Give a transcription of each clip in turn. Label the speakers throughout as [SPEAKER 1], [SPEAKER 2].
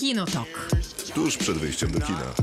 [SPEAKER 1] Kinotok.
[SPEAKER 2] Tuż przed wyjściem do kina.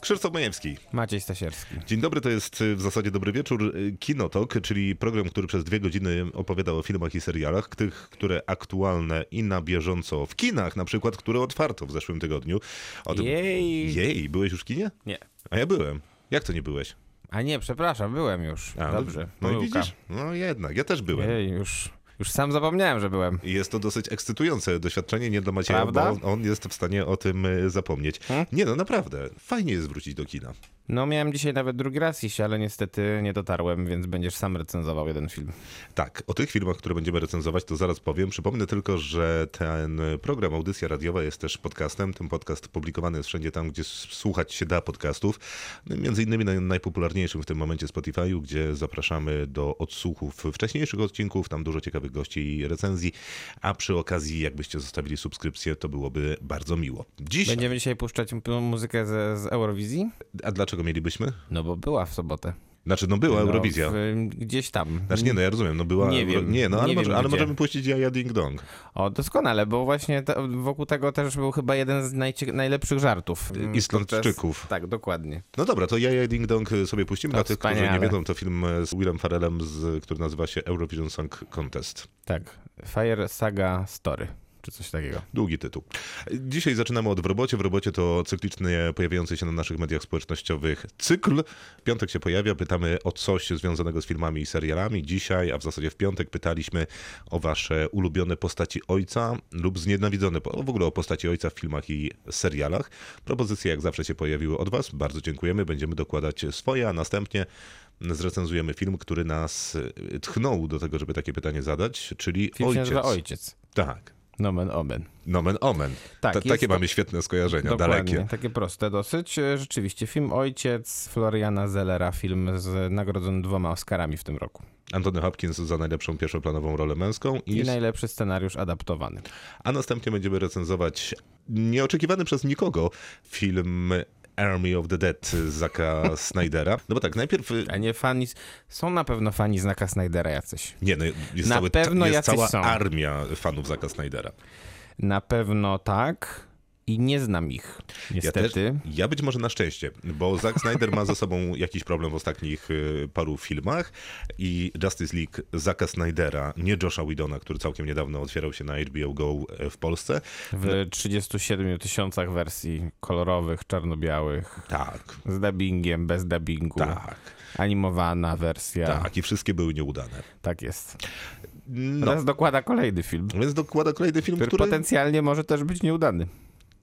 [SPEAKER 2] Krzysztof Majewski.
[SPEAKER 3] Maciej Stasierski.
[SPEAKER 2] Dzień dobry, to jest y, w zasadzie dobry wieczór. Y, Kinotok, czyli program, który przez dwie godziny opowiada o filmach i serialach, tych, które aktualne i na bieżąco w kinach, na przykład, które otwarto w zeszłym tygodniu. O tym-
[SPEAKER 3] Jej.
[SPEAKER 2] Jej, byłeś już w kinie?
[SPEAKER 3] Nie.
[SPEAKER 2] A ja byłem. Jak to nie byłeś?
[SPEAKER 3] A nie, przepraszam, byłem już.
[SPEAKER 2] A,
[SPEAKER 3] Dobrze.
[SPEAKER 2] No, no i
[SPEAKER 3] pomyłka.
[SPEAKER 2] widzisz? No jednak, ja też byłem.
[SPEAKER 3] Jej, już, już sam zapomniałem, że byłem.
[SPEAKER 2] I Jest to dosyć ekscytujące doświadczenie, nie dla Macieja,
[SPEAKER 3] Prawda?
[SPEAKER 2] bo on, on jest w stanie o tym y, zapomnieć.
[SPEAKER 3] Hmm?
[SPEAKER 2] Nie no, naprawdę, fajnie jest wrócić do kina.
[SPEAKER 3] No miałem dzisiaj nawet drugi raz iść, ale niestety nie dotarłem, więc będziesz sam recenzował jeden film.
[SPEAKER 2] Tak, o tych filmach, które będziemy recenzować, to zaraz powiem. Przypomnę tylko, że ten program, audycja radiowa jest też podcastem. Ten podcast publikowany jest wszędzie tam, gdzie słuchać się da podcastów. No, Między innymi na najpopularniejszym w tym momencie Spotify'u, gdzie zapraszamy do odsłuchów wcześniejszych odcinków. Tam dużo ciekawych gości i recenzji. A przy okazji, jakbyście zostawili subskrypcję, to byłoby bardzo miło. Dziś...
[SPEAKER 3] Będziemy dzisiaj puszczać muzykę z, z Eurowizji?
[SPEAKER 2] A dlaczego mielibyśmy?
[SPEAKER 3] No bo była w sobotę.
[SPEAKER 2] Znaczy, no była
[SPEAKER 3] No,
[SPEAKER 2] Eurowizja.
[SPEAKER 3] W, gdzieś tam.
[SPEAKER 2] Znaczy nie, no ja rozumiem, no była...
[SPEAKER 3] Nie wiem,
[SPEAKER 2] Nie, no ale,
[SPEAKER 3] nie
[SPEAKER 2] może, ale możemy puścić Jaja Ding Dong.
[SPEAKER 3] O, doskonale, bo właśnie te, wokół tego też był chyba jeden z najcie, najlepszych żartów. mm,
[SPEAKER 2] Islandczyków.
[SPEAKER 3] Tak, dokładnie.
[SPEAKER 2] No dobra, to Jaja Ding Dong sobie puścimy.
[SPEAKER 3] To
[SPEAKER 2] Dla tych, którzy nie
[SPEAKER 3] wspaniale.
[SPEAKER 2] wiedzą, to film z Willem Farrellem, z, który nazywa się Eurovision Song Contest.
[SPEAKER 3] Tak. Fire Saga Story, czy coś takiego.
[SPEAKER 2] Długi tytuł. Dzisiaj zaczynamy od W robocie. W robocie to cyklicznie pojawiający się na naszych mediach społecznościowych cykl. Piątek się pojawia, pytamy o coś związanego z filmami i serialami. Dzisiaj, a w zasadzie w piątek pytaliśmy o wasze ulubione postaci ojca lub znienawidzone, w ogóle o postaci ojca w filmach i serialach. Propozycje jak zawsze się pojawiły od was. Bardzo dziękujemy. Będziemy dokładać swoje, a następnie zrecenzujemy film, który nas tchnął do tego, żeby takie pytanie zadać, czyli
[SPEAKER 3] Film się
[SPEAKER 2] Ojciec.
[SPEAKER 3] nazywa Ojciec.
[SPEAKER 2] Tak.
[SPEAKER 3] Nomen omen.
[SPEAKER 2] Nomen omen.
[SPEAKER 3] Tak,
[SPEAKER 2] Ta,
[SPEAKER 3] jest
[SPEAKER 2] takie mamy świetne skojarzenia,
[SPEAKER 3] Dokładnie,
[SPEAKER 2] dalekie.
[SPEAKER 3] takie proste dosyć. Rzeczywiście, film Ojciec Floriana Zellera, film z nagrodzony dwoma Oscarami w tym roku.
[SPEAKER 2] Antony Hopkins za najlepszą pierwszoplanową rolę męską. I,
[SPEAKER 3] I najlepszy scenariusz adaptowany.
[SPEAKER 2] A następnie będziemy recenzować nieoczekiwany przez nikogo film Army of the Dead Zaka Snydera. No bo tak, najpierw... y,
[SPEAKER 3] A nie fani... Są na pewno fani znaka Snydera jacyś.
[SPEAKER 2] Nie, no jest,
[SPEAKER 3] Na
[SPEAKER 2] cały,
[SPEAKER 3] pewno
[SPEAKER 2] jest cała
[SPEAKER 3] są.
[SPEAKER 2] armia fanów Zaka Snydera.
[SPEAKER 3] Na pewno tak. I nie znam ich,
[SPEAKER 2] Ja,
[SPEAKER 3] niestety.
[SPEAKER 2] też, ja być może na szczęście, bo Zack Snyder ma ze sobą jakiś problem w ostatnich y, paru filmach i Justice League Zacka Snydera, nie Josha Widona, który całkiem niedawno otwierał się na HBO Go e, w Polsce.
[SPEAKER 3] W 37 tysiącach wersji kolorowych, czarno-białych,
[SPEAKER 2] Tak,
[SPEAKER 3] z dubbingiem, bez dubbingu.
[SPEAKER 2] tak,
[SPEAKER 3] Animowana wersja. Tak,
[SPEAKER 2] tak i wszystkie były nieudane.
[SPEAKER 3] jest.
[SPEAKER 2] No,
[SPEAKER 3] Teraz dokłada kolejny film,
[SPEAKER 2] więc dokłada kolejny film,
[SPEAKER 3] który,
[SPEAKER 2] który...
[SPEAKER 3] potencjalnie może też być nieudany.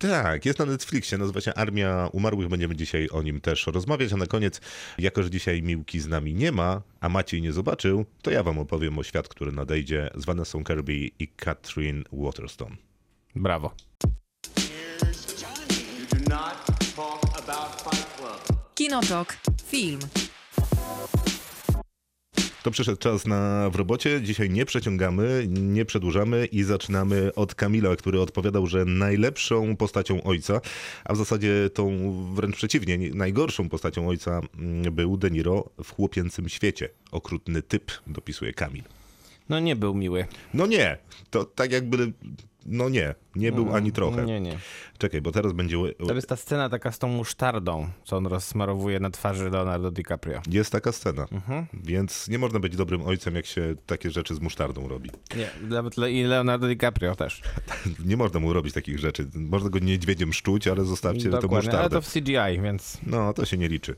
[SPEAKER 2] Tak, jest na Netflixie, nazywa się Armia Umarłych, będziemy dzisiaj o nim też rozmawiać, a na koniec, jako że dzisiaj Miłki z nami nie ma, a Maciej nie zobaczył, to ja wam opowiem o świat, który nadejdzie z Vanessą Kirby i Katrin Waterstone.
[SPEAKER 3] Brawo.
[SPEAKER 1] Kinotok. Film.
[SPEAKER 2] To przyszedł czas na w robocie. Dzisiaj nie przeciągamy, nie przedłużamy i zaczynamy od Kamila, który odpowiadał, że najlepszą postacią ojca, a w zasadzie tą wręcz przeciwnie, nie- najgorszą postacią ojca mm, był De Niro w chłopięcym świecie. Okrutny typ, dopisuje Kamil.
[SPEAKER 3] No nie był miły.
[SPEAKER 2] No nie, to tak jakby, no nie, nie był ani trochę.
[SPEAKER 3] Nie, nie.
[SPEAKER 2] Czekaj, bo teraz będzie,
[SPEAKER 3] To jest ta scena taka z tą musztardą, co on rozsmarowuje na twarzy Leonardo DiCaprio.
[SPEAKER 2] jest taka scena,
[SPEAKER 3] Mhm.
[SPEAKER 2] więc nie można być dobrym ojcem, jak się takie rzeczy z musztardą robi.
[SPEAKER 3] Nie, nawet Le- i Leonardo DiCaprio też.
[SPEAKER 2] Nie można mu robić takich rzeczy. Można go niedźwiedziem szczuć, ale zostawcie
[SPEAKER 3] Dokładnie, ale
[SPEAKER 2] musztardę.
[SPEAKER 3] to w CGI, więc
[SPEAKER 2] No, to się nie liczy.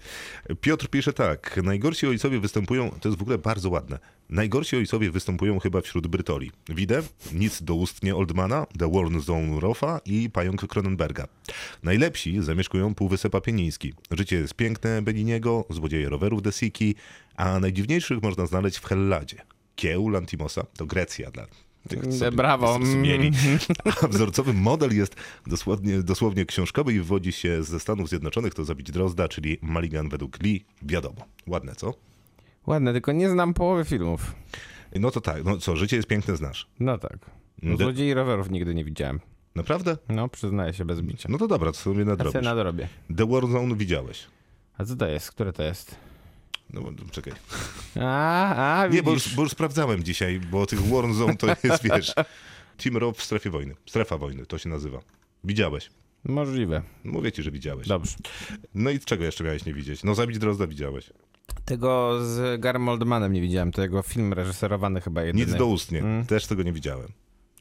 [SPEAKER 2] Piotr pisze tak. Najgorsi ojcowie występują, to jest w ogóle bardzo ładne. Najgorsi ojcowie występują chyba wśród Brytoli. Widzę, nic doustnie Oldmana, The Warn Zone Roffa i Pająk Cronenberga. Najlepsi zamieszkują Półwysep Apieniński. Życie jest piękne Belliniego, złodzieje rowerów De Siki, a najdziwniejszych można znaleźć w Helladzie. Kieł Lantimosa to Grecja dla tych, co
[SPEAKER 3] Mm, Brawo.
[SPEAKER 2] mieli. A wzorcowy model jest dosłownie, dosłownie książkowy i wywodzi się ze Stanów Zjednoczonych, to zabić Drozda, czyli Maligan według Lee. Wiadomo. Ładne, co?
[SPEAKER 3] Ładne, tylko nie znam połowy filmów.
[SPEAKER 2] No to tak, no co, życie jest piękne, znasz.
[SPEAKER 3] No tak. No,
[SPEAKER 2] De-
[SPEAKER 3] Złodziei rowerów nigdy nie widziałem.
[SPEAKER 2] Naprawdę?
[SPEAKER 3] No, przyznaję się bez bicia.
[SPEAKER 2] No to dobra, to sobie nadrobisz.
[SPEAKER 3] nadrobię.
[SPEAKER 2] The Warzone widziałeś.
[SPEAKER 3] A co to jest? Które to jest?
[SPEAKER 2] No czekaj.
[SPEAKER 3] A, a,
[SPEAKER 2] Nie, bo
[SPEAKER 3] widzisz.
[SPEAKER 2] już, bo już sprawdzałem dzisiaj, bo tych Warzone to jest, wiesz, Team Rob w strefie wojny. Strefa wojny, to się nazywa. Widziałeś.
[SPEAKER 3] Możliwe.
[SPEAKER 2] Mówię ci, że widziałeś.
[SPEAKER 3] Dobrze.
[SPEAKER 2] No i czego jeszcze miałeś nie widzieć? No zabić Drozda widziałeś.
[SPEAKER 3] Tego z Garym Oldmanem nie widziałem. To jego film reżyserowany chyba jedyny.
[SPEAKER 2] Nic doustnie.
[SPEAKER 3] Mm.
[SPEAKER 2] Też tego nie widziałem.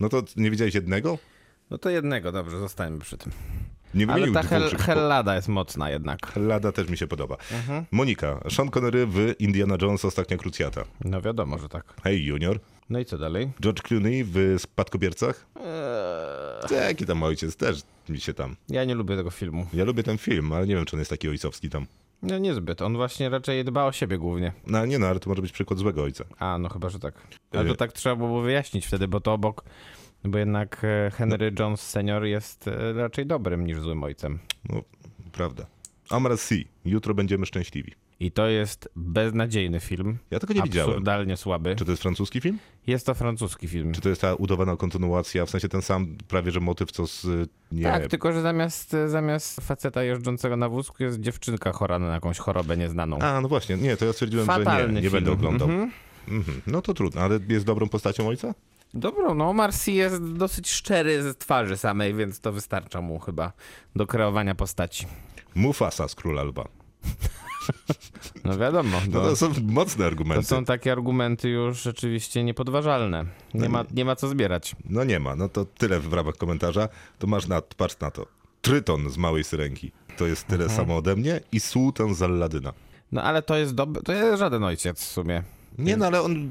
[SPEAKER 2] No to nie widziałeś jednego?
[SPEAKER 3] No to jednego, dobrze, zostańmy przy tym.
[SPEAKER 2] Nie
[SPEAKER 3] Ale ta hel, Hellada jest mocna jednak.
[SPEAKER 2] Lada też mi się podoba.
[SPEAKER 3] Mhm.
[SPEAKER 2] Monika, Sean Connery w Indiana Jones Ostatnia Krucjata.
[SPEAKER 3] No wiadomo, że tak.
[SPEAKER 2] Hej Junior.
[SPEAKER 3] No i co dalej?
[SPEAKER 2] George Clooney w Spadkobiercach.
[SPEAKER 3] Eee,
[SPEAKER 2] Jaki tam ojciec, też mi się tam.
[SPEAKER 3] ja nie lubię tego filmu.
[SPEAKER 2] Ja lubię ten film, ale nie wiem, czy on jest taki ojcowski tam.
[SPEAKER 3] No niezbyt. On właśnie raczej dba o siebie głównie.
[SPEAKER 2] No nie no, ale to może być przykład złego ojca.
[SPEAKER 3] A, no chyba, że tak. Ale to
[SPEAKER 2] Y-
[SPEAKER 3] tak trzeba było wyjaśnić wtedy, bo to obok... Bo jednak e, Henry Jones senior jest e, raczej dobrym niż złym ojcem.
[SPEAKER 2] No, prawda. Amar C. Jutro będziemy szczęśliwi.
[SPEAKER 3] I to jest beznadziejny film.
[SPEAKER 2] Ja tego nie widziałem.
[SPEAKER 3] Absurdalnie słaby.
[SPEAKER 2] Czy to jest francuski film?
[SPEAKER 3] Jest to francuski film.
[SPEAKER 2] Czy to jest ta udawana kontynuacja, w sensie ten sam prawie, że motyw, co z... y, Nie,
[SPEAKER 3] Tak, tylko że zamiast, zamiast faceta jeżdżącego na wózku jest dziewczynka chora na jakąś chorobę nieznaną.
[SPEAKER 2] A, no właśnie, nie, to ja stwierdziłem, że
[SPEAKER 3] Fatalny
[SPEAKER 2] nie, nie
[SPEAKER 3] film.
[SPEAKER 2] będę oglądał.
[SPEAKER 3] Mhm.
[SPEAKER 2] Mhm. No to trudno, ale jest dobrą postacią ojca?
[SPEAKER 3] Dobro, no Marcy jest dosyć szczery z twarzy samej, więc to wystarcza mu chyba do kreowania postaci.
[SPEAKER 2] Mufasa z Króla Lwa.
[SPEAKER 3] No wiadomo,
[SPEAKER 2] No
[SPEAKER 3] no,
[SPEAKER 2] to są mocne
[SPEAKER 3] to
[SPEAKER 2] argumenty.
[SPEAKER 3] są takie argumenty już rzeczywiście niepodważalne. Nie ma, nie ma co zbierać.
[SPEAKER 2] No nie ma, no to tyle w ramach komentarza. To masz na, patrz na to. Tryton z Małej Syrenki. To jest tyle
[SPEAKER 3] Mhm.
[SPEAKER 2] samo ode mnie i Sułtan z Alladyna.
[SPEAKER 3] No ale to jest dobry, to jest żaden ojciec w sumie.
[SPEAKER 2] Nie no, ale on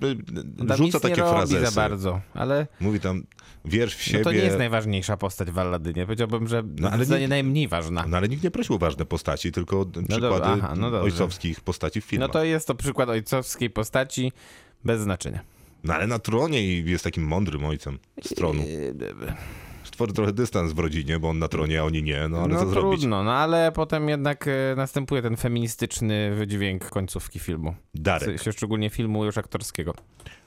[SPEAKER 3] tam
[SPEAKER 2] rzuca
[SPEAKER 3] nie
[SPEAKER 2] takie
[SPEAKER 3] robi
[SPEAKER 2] frazesy.
[SPEAKER 3] za bardzo, ale
[SPEAKER 2] Mówi tam, wierz w siebie.
[SPEAKER 3] no to nie jest najważniejsza postać w Alladynie. Powiedziałbym, że
[SPEAKER 2] No, ale nie-
[SPEAKER 3] najmniej ważna.
[SPEAKER 2] No ale nikt nie prosił o ważne postaci, tylko przykłady
[SPEAKER 3] dobra, aha, no
[SPEAKER 2] ojcowskich postaci w
[SPEAKER 3] No
[SPEAKER 2] filmach.
[SPEAKER 3] to jest to przykład ojcowskiej postaci bez znaczenia.
[SPEAKER 2] No ale na tronie i jest takim mądrym ojcem z tronu. Stworzy trochę dystans w rodzinie, bo on na tronie, a oni nie, no ale
[SPEAKER 3] no
[SPEAKER 2] co zrobić?
[SPEAKER 3] trudno, no ale potem jednak e, następuje ten feministyczny wydźwięk końcówki filmu.
[SPEAKER 2] Darek,
[SPEAKER 3] szczególnie filmu już aktorskiego.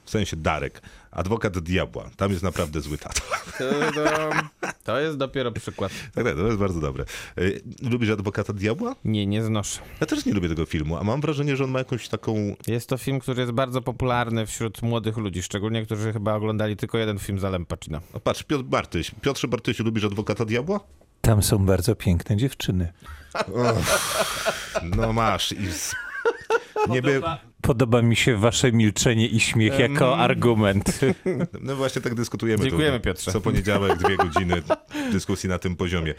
[SPEAKER 2] W sensie Darek, adwokat diabła. Tam jest naprawdę zły tato.
[SPEAKER 3] To, to, to jest dopiero przykład.
[SPEAKER 2] Tak, tak, to jest bardzo dobre. Y, Lubisz adwokata diabła?
[SPEAKER 3] Nie, nie znoszę.
[SPEAKER 2] Ja też nie lubię tego filmu, a mam wrażenie, że on ma jakąś taką...
[SPEAKER 3] Jest to film, który jest bardzo popularny wśród młodych ludzi, szczególnie którzy chyba oglądali tylko jeden film z Alem
[SPEAKER 2] patrz, Piotr Bartyś. Piotrze Bartysiu, lubisz adwokata diabła?
[SPEAKER 1] Tam są bardzo piękne dziewczyny.
[SPEAKER 2] No masz i... Nie by...
[SPEAKER 1] Podoba mi się wasze milczenie i śmiech jako argument.
[SPEAKER 2] No właśnie tak dyskutujemy.
[SPEAKER 3] Dziękujemy,
[SPEAKER 2] tu,
[SPEAKER 3] Piotrze.
[SPEAKER 2] Co poniedziałek, dwie godziny dyskusji na tym poziomie.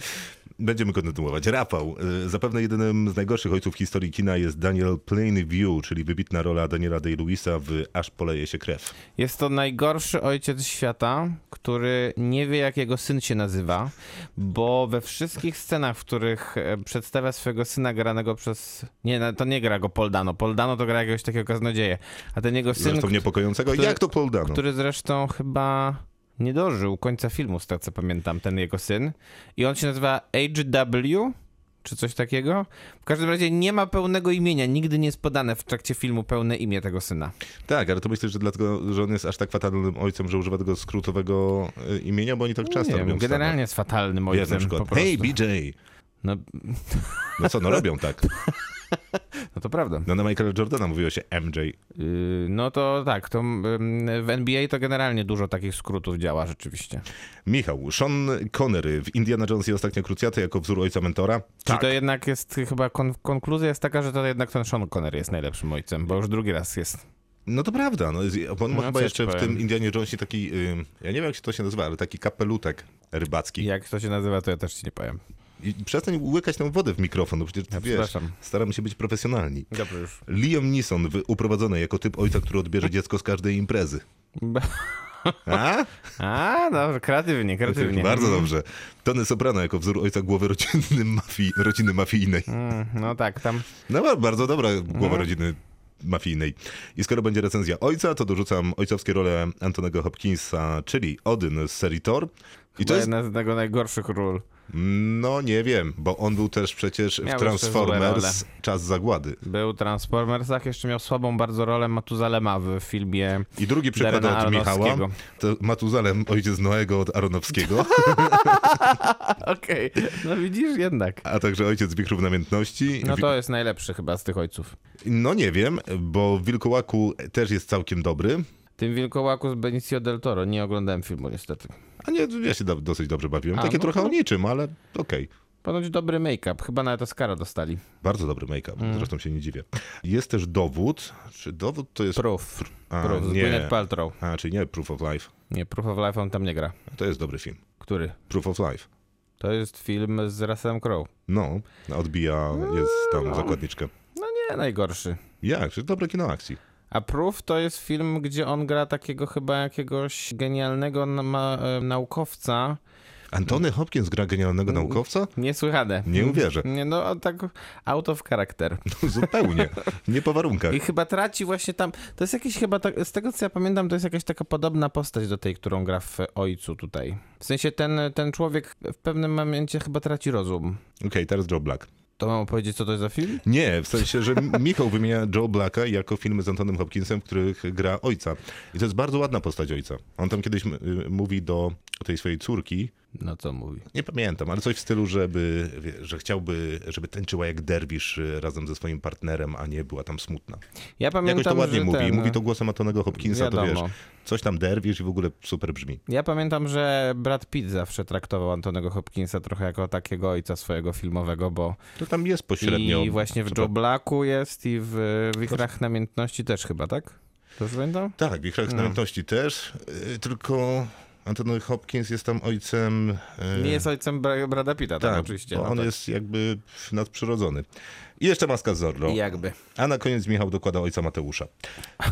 [SPEAKER 2] Będziemy kontynuować. Rafał, y, zapewne jedynym z najgorszych ojców historii kina jest Daniel Plainview, czyli wybitna rola Daniela Day-Lewisa w Aż poleje się krew.
[SPEAKER 3] Jest to najgorszy ojciec świata, który nie wie, jak jego syn się nazywa, bo we wszystkich scenach, w których e, przedstawia swojego syna granego przez... Nie, to nie gra go Poldano. Poldano to gra jakiegoś takiego kaznodzieja. A ten jego syn,
[SPEAKER 2] Zresztą niepokojącego.
[SPEAKER 3] który-
[SPEAKER 2] Jak to Paul Dano?
[SPEAKER 3] który zresztą chyba nie dożył końca filmu, z tego co pamiętam, ten jego syn. I on się nazywa HW, czy coś takiego. W każdym razie nie ma pełnego imienia, nigdy nie jest podane w trakcie filmu pełne imię tego syna.
[SPEAKER 2] Tak, ale to myślę, że dlatego, że on jest aż tak fatalnym ojcem, że używa tego skrótowego y, imienia, bo oni tak często
[SPEAKER 3] nie
[SPEAKER 2] robią
[SPEAKER 3] generalnie jest fatalnym
[SPEAKER 2] Stanach. Wiesz, na
[SPEAKER 3] ojcem
[SPEAKER 2] przykład, hej BJ!
[SPEAKER 3] No,
[SPEAKER 2] No co, no robią tak.
[SPEAKER 3] no to prawda.
[SPEAKER 2] No na Michaela Jordana mówiło się MJ.
[SPEAKER 3] Yy, no to tak, to w NBA to generalnie dużo takich skrótów działa rzeczywiście.
[SPEAKER 2] Michał, Sean Connery w Indiana Jones i Ostatnia Krucjata jako wzór ojca mentora.
[SPEAKER 3] Czyli to jednak jest chyba kon- konkluzja jest taka, że to jednak ten Sean Connery jest najlepszym ojcem, bo już drugi raz jest.
[SPEAKER 2] No to prawda, no, on ma
[SPEAKER 3] No,
[SPEAKER 2] chyba jeszcze
[SPEAKER 3] ci
[SPEAKER 2] w
[SPEAKER 3] powiem.
[SPEAKER 2] tym Indianie Jonesie taki, y, ja nie wiem jak się to się nazywa, ale taki kapelutek rybacki.
[SPEAKER 3] Jak to się nazywa, to ja też ci nie powiem.
[SPEAKER 2] I przestań łykać tą wodę w mikrofon, no przecież
[SPEAKER 3] Ja
[SPEAKER 2] wiesz, staramy się być profesjonalni.
[SPEAKER 3] Dobrze już.
[SPEAKER 2] Liam Neeson uprowadzony jako typ ojca, który odbierze dziecko z każdej imprezy. A?
[SPEAKER 3] A, dobrze, kreatywnie, kreatywnie.
[SPEAKER 2] Bardzo dobrze. Tony Soprano jako wzór ojca głowy rodziny, mafii, rodziny mafijnej.
[SPEAKER 3] Mm, no tak, tam
[SPEAKER 2] No ba- bardzo dobra głowa
[SPEAKER 3] No.
[SPEAKER 2] rodziny mafijnej. I skoro będzie recenzja ojca, to dorzucam ojcowskie role Antonego Hopkinsa, czyli Odyn z serii Thor. I to jest,
[SPEAKER 3] jedna z jego najgorszych ról.
[SPEAKER 2] No nie wiem, bo on był też przecież
[SPEAKER 3] Miał
[SPEAKER 2] w Transformers Czas Zagłady.
[SPEAKER 3] Był w Transformersach, jeszcze miał słabą bardzo rolę Matuzalema w filmie
[SPEAKER 2] I drugi przykład od Michała, to Matuzalem ojciec Noego od Aronowskiego,
[SPEAKER 3] Okej, no widzisz jednak.
[SPEAKER 2] a także ojciec Wichrów Namiętności.
[SPEAKER 3] No to jest najlepszy chyba z tych ojców.
[SPEAKER 2] no nie wiem, bo w Wilkołaku też jest całkiem dobry.
[SPEAKER 3] Tym wilkołaku z Benicio del Toro. Nie oglądałem filmu niestety.
[SPEAKER 2] A nie, ja się do, dosyć dobrze bawiłem.
[SPEAKER 3] A,
[SPEAKER 2] Takie
[SPEAKER 3] no
[SPEAKER 2] trochę
[SPEAKER 3] to-
[SPEAKER 2] o niczym, ale okej.
[SPEAKER 3] Ponoć dobry make-up. Chyba nawet Oscara dostali.
[SPEAKER 2] Bardzo dobry make-up,
[SPEAKER 3] Mm.
[SPEAKER 2] zresztą się nie dziwię. Jest też dowód. Czy dowód to jest...
[SPEAKER 3] Proof.
[SPEAKER 2] A,
[SPEAKER 3] Proof z
[SPEAKER 2] nie.
[SPEAKER 3] Gwyneth Paltrow.
[SPEAKER 2] A, czyli nie Proof of Life.
[SPEAKER 3] Nie, Proof of Life on tam nie gra.
[SPEAKER 2] To jest dobry film.
[SPEAKER 3] Który?
[SPEAKER 2] Proof of Life.
[SPEAKER 3] To jest film z Russellem Crowe.
[SPEAKER 2] No, odbija, jest tam zakładniczka.
[SPEAKER 3] No nie najgorszy.
[SPEAKER 2] Jak? Dobre kino akcji?
[SPEAKER 3] A Proof to jest film, gdzie on gra takiego chyba jakiegoś genialnego na- e, naukowca.
[SPEAKER 2] Antony Hopkins gra genialnego
[SPEAKER 3] Mm.
[SPEAKER 2] naukowca?
[SPEAKER 3] Niesłychane.
[SPEAKER 2] Nie uwierzę.
[SPEAKER 3] Nie, no tak out of character.
[SPEAKER 2] No, zupełnie. Nie po warunkach.
[SPEAKER 3] I chyba traci właśnie tam. To jest jakieś chyba, tak, z tego co ja pamiętam, to jest jakaś taka podobna postać do tej, którą gra w Ojcu tutaj. W sensie ten, ten człowiek w pewnym momencie chyba traci rozum.
[SPEAKER 2] Okej, teraz Joe Black.
[SPEAKER 3] To mam powiedzieć, co to jest za film?
[SPEAKER 2] Nie, w sensie, że Michał wymienia Joe Blacka jako filmy z Antonym Hopkinsem, w których gra ojca. I to jest bardzo ładna postać ojca. On tam kiedyś y, mówi do tej swojej córki,
[SPEAKER 3] No co mówi?
[SPEAKER 2] nie pamiętam, ale coś w stylu, żeby, że chciałby, żeby tańczyła jak derwisz y, razem ze swoim partnerem, a nie była tam smutna.
[SPEAKER 3] Ja pamiętam,
[SPEAKER 2] Jakoś to ładnie mówi.
[SPEAKER 3] ten,
[SPEAKER 2] Mówi to głosem Antonego Hopkinsa, to
[SPEAKER 3] Wiadomo.
[SPEAKER 2] wiesz, coś tam derwisz i w ogóle super brzmi.
[SPEAKER 3] Ja pamiętam, że Brad Pitt zawsze traktował Antonego Hopkinsa trochę jako takiego ojca swojego filmowego, bo
[SPEAKER 2] To tam jest pośrednio.
[SPEAKER 3] i właśnie w Joe Blacku jest i w Wichrach Namiętności też chyba, tak? To pamiętam?
[SPEAKER 2] Tak, w Wichrach
[SPEAKER 3] No.
[SPEAKER 2] Namiętności też, y, tylko Antony Hopkins jest tam ojcem... y,
[SPEAKER 3] Nie jest ojcem Bra- Brada Pitta, tak,
[SPEAKER 2] tak,
[SPEAKER 3] oczywiście.
[SPEAKER 2] bo
[SPEAKER 3] no
[SPEAKER 2] on
[SPEAKER 3] tak.
[SPEAKER 2] jest jakby nadprzyrodzony. I jeszcze Maska z Zorro.
[SPEAKER 3] Jakby.
[SPEAKER 2] A na koniec Michał dokłada ojca Mateusza.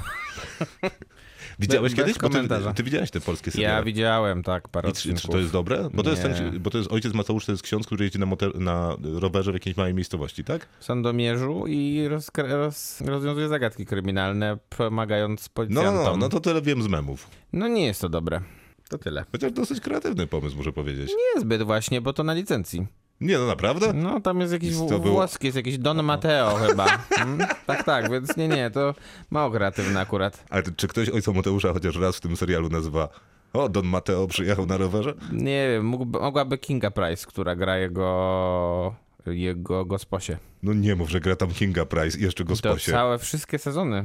[SPEAKER 2] Widziałeś
[SPEAKER 3] Be-
[SPEAKER 2] kiedyś?
[SPEAKER 3] bez
[SPEAKER 2] Bo ty,
[SPEAKER 3] komentarza.
[SPEAKER 2] ty widziałeś te polskie
[SPEAKER 3] Ja
[SPEAKER 2] seriale.
[SPEAKER 3] widziałem, tak, parę
[SPEAKER 2] I czy, czy to jest dobre? Bo to jest, ten, bo to jest ojciec Mateusz, to jest ksiądz, który jeździ na, motel, na rowerze w jakiejś małej miejscowości, tak?
[SPEAKER 3] W Sandomierzu i rozkra- roz, rozwiązuje zagadki kryminalne, pomagając
[SPEAKER 2] No,
[SPEAKER 3] policjantom.
[SPEAKER 2] no, no, no to tyle wiem z memów.
[SPEAKER 3] No nie jest to dobre. To tyle.
[SPEAKER 2] Chociaż dosyć kreatywny pomysł, muszę powiedzieć.
[SPEAKER 3] Niezbyt właśnie, bo to na licencji.
[SPEAKER 2] Nie, no naprawdę?
[SPEAKER 3] No, tam jest jakiś
[SPEAKER 2] To było-
[SPEAKER 3] włoski, jest jakiś Don Mateo chyba. Mm? Tak, tak, więc nie, nie, to mało kreatywne akurat.
[SPEAKER 2] Ale czy ktoś ojca Mateusza chociaż raz w tym serialu nazywa o, Don Mateo przyjechał na rowerze?
[SPEAKER 3] Nie wiem, mógłby, mogłaby Kinga Price, która gra jego, jego gosposie.
[SPEAKER 2] No nie mów, że gra tam Kinga Price i jeszcze go
[SPEAKER 3] To całe, wszystkie sezony.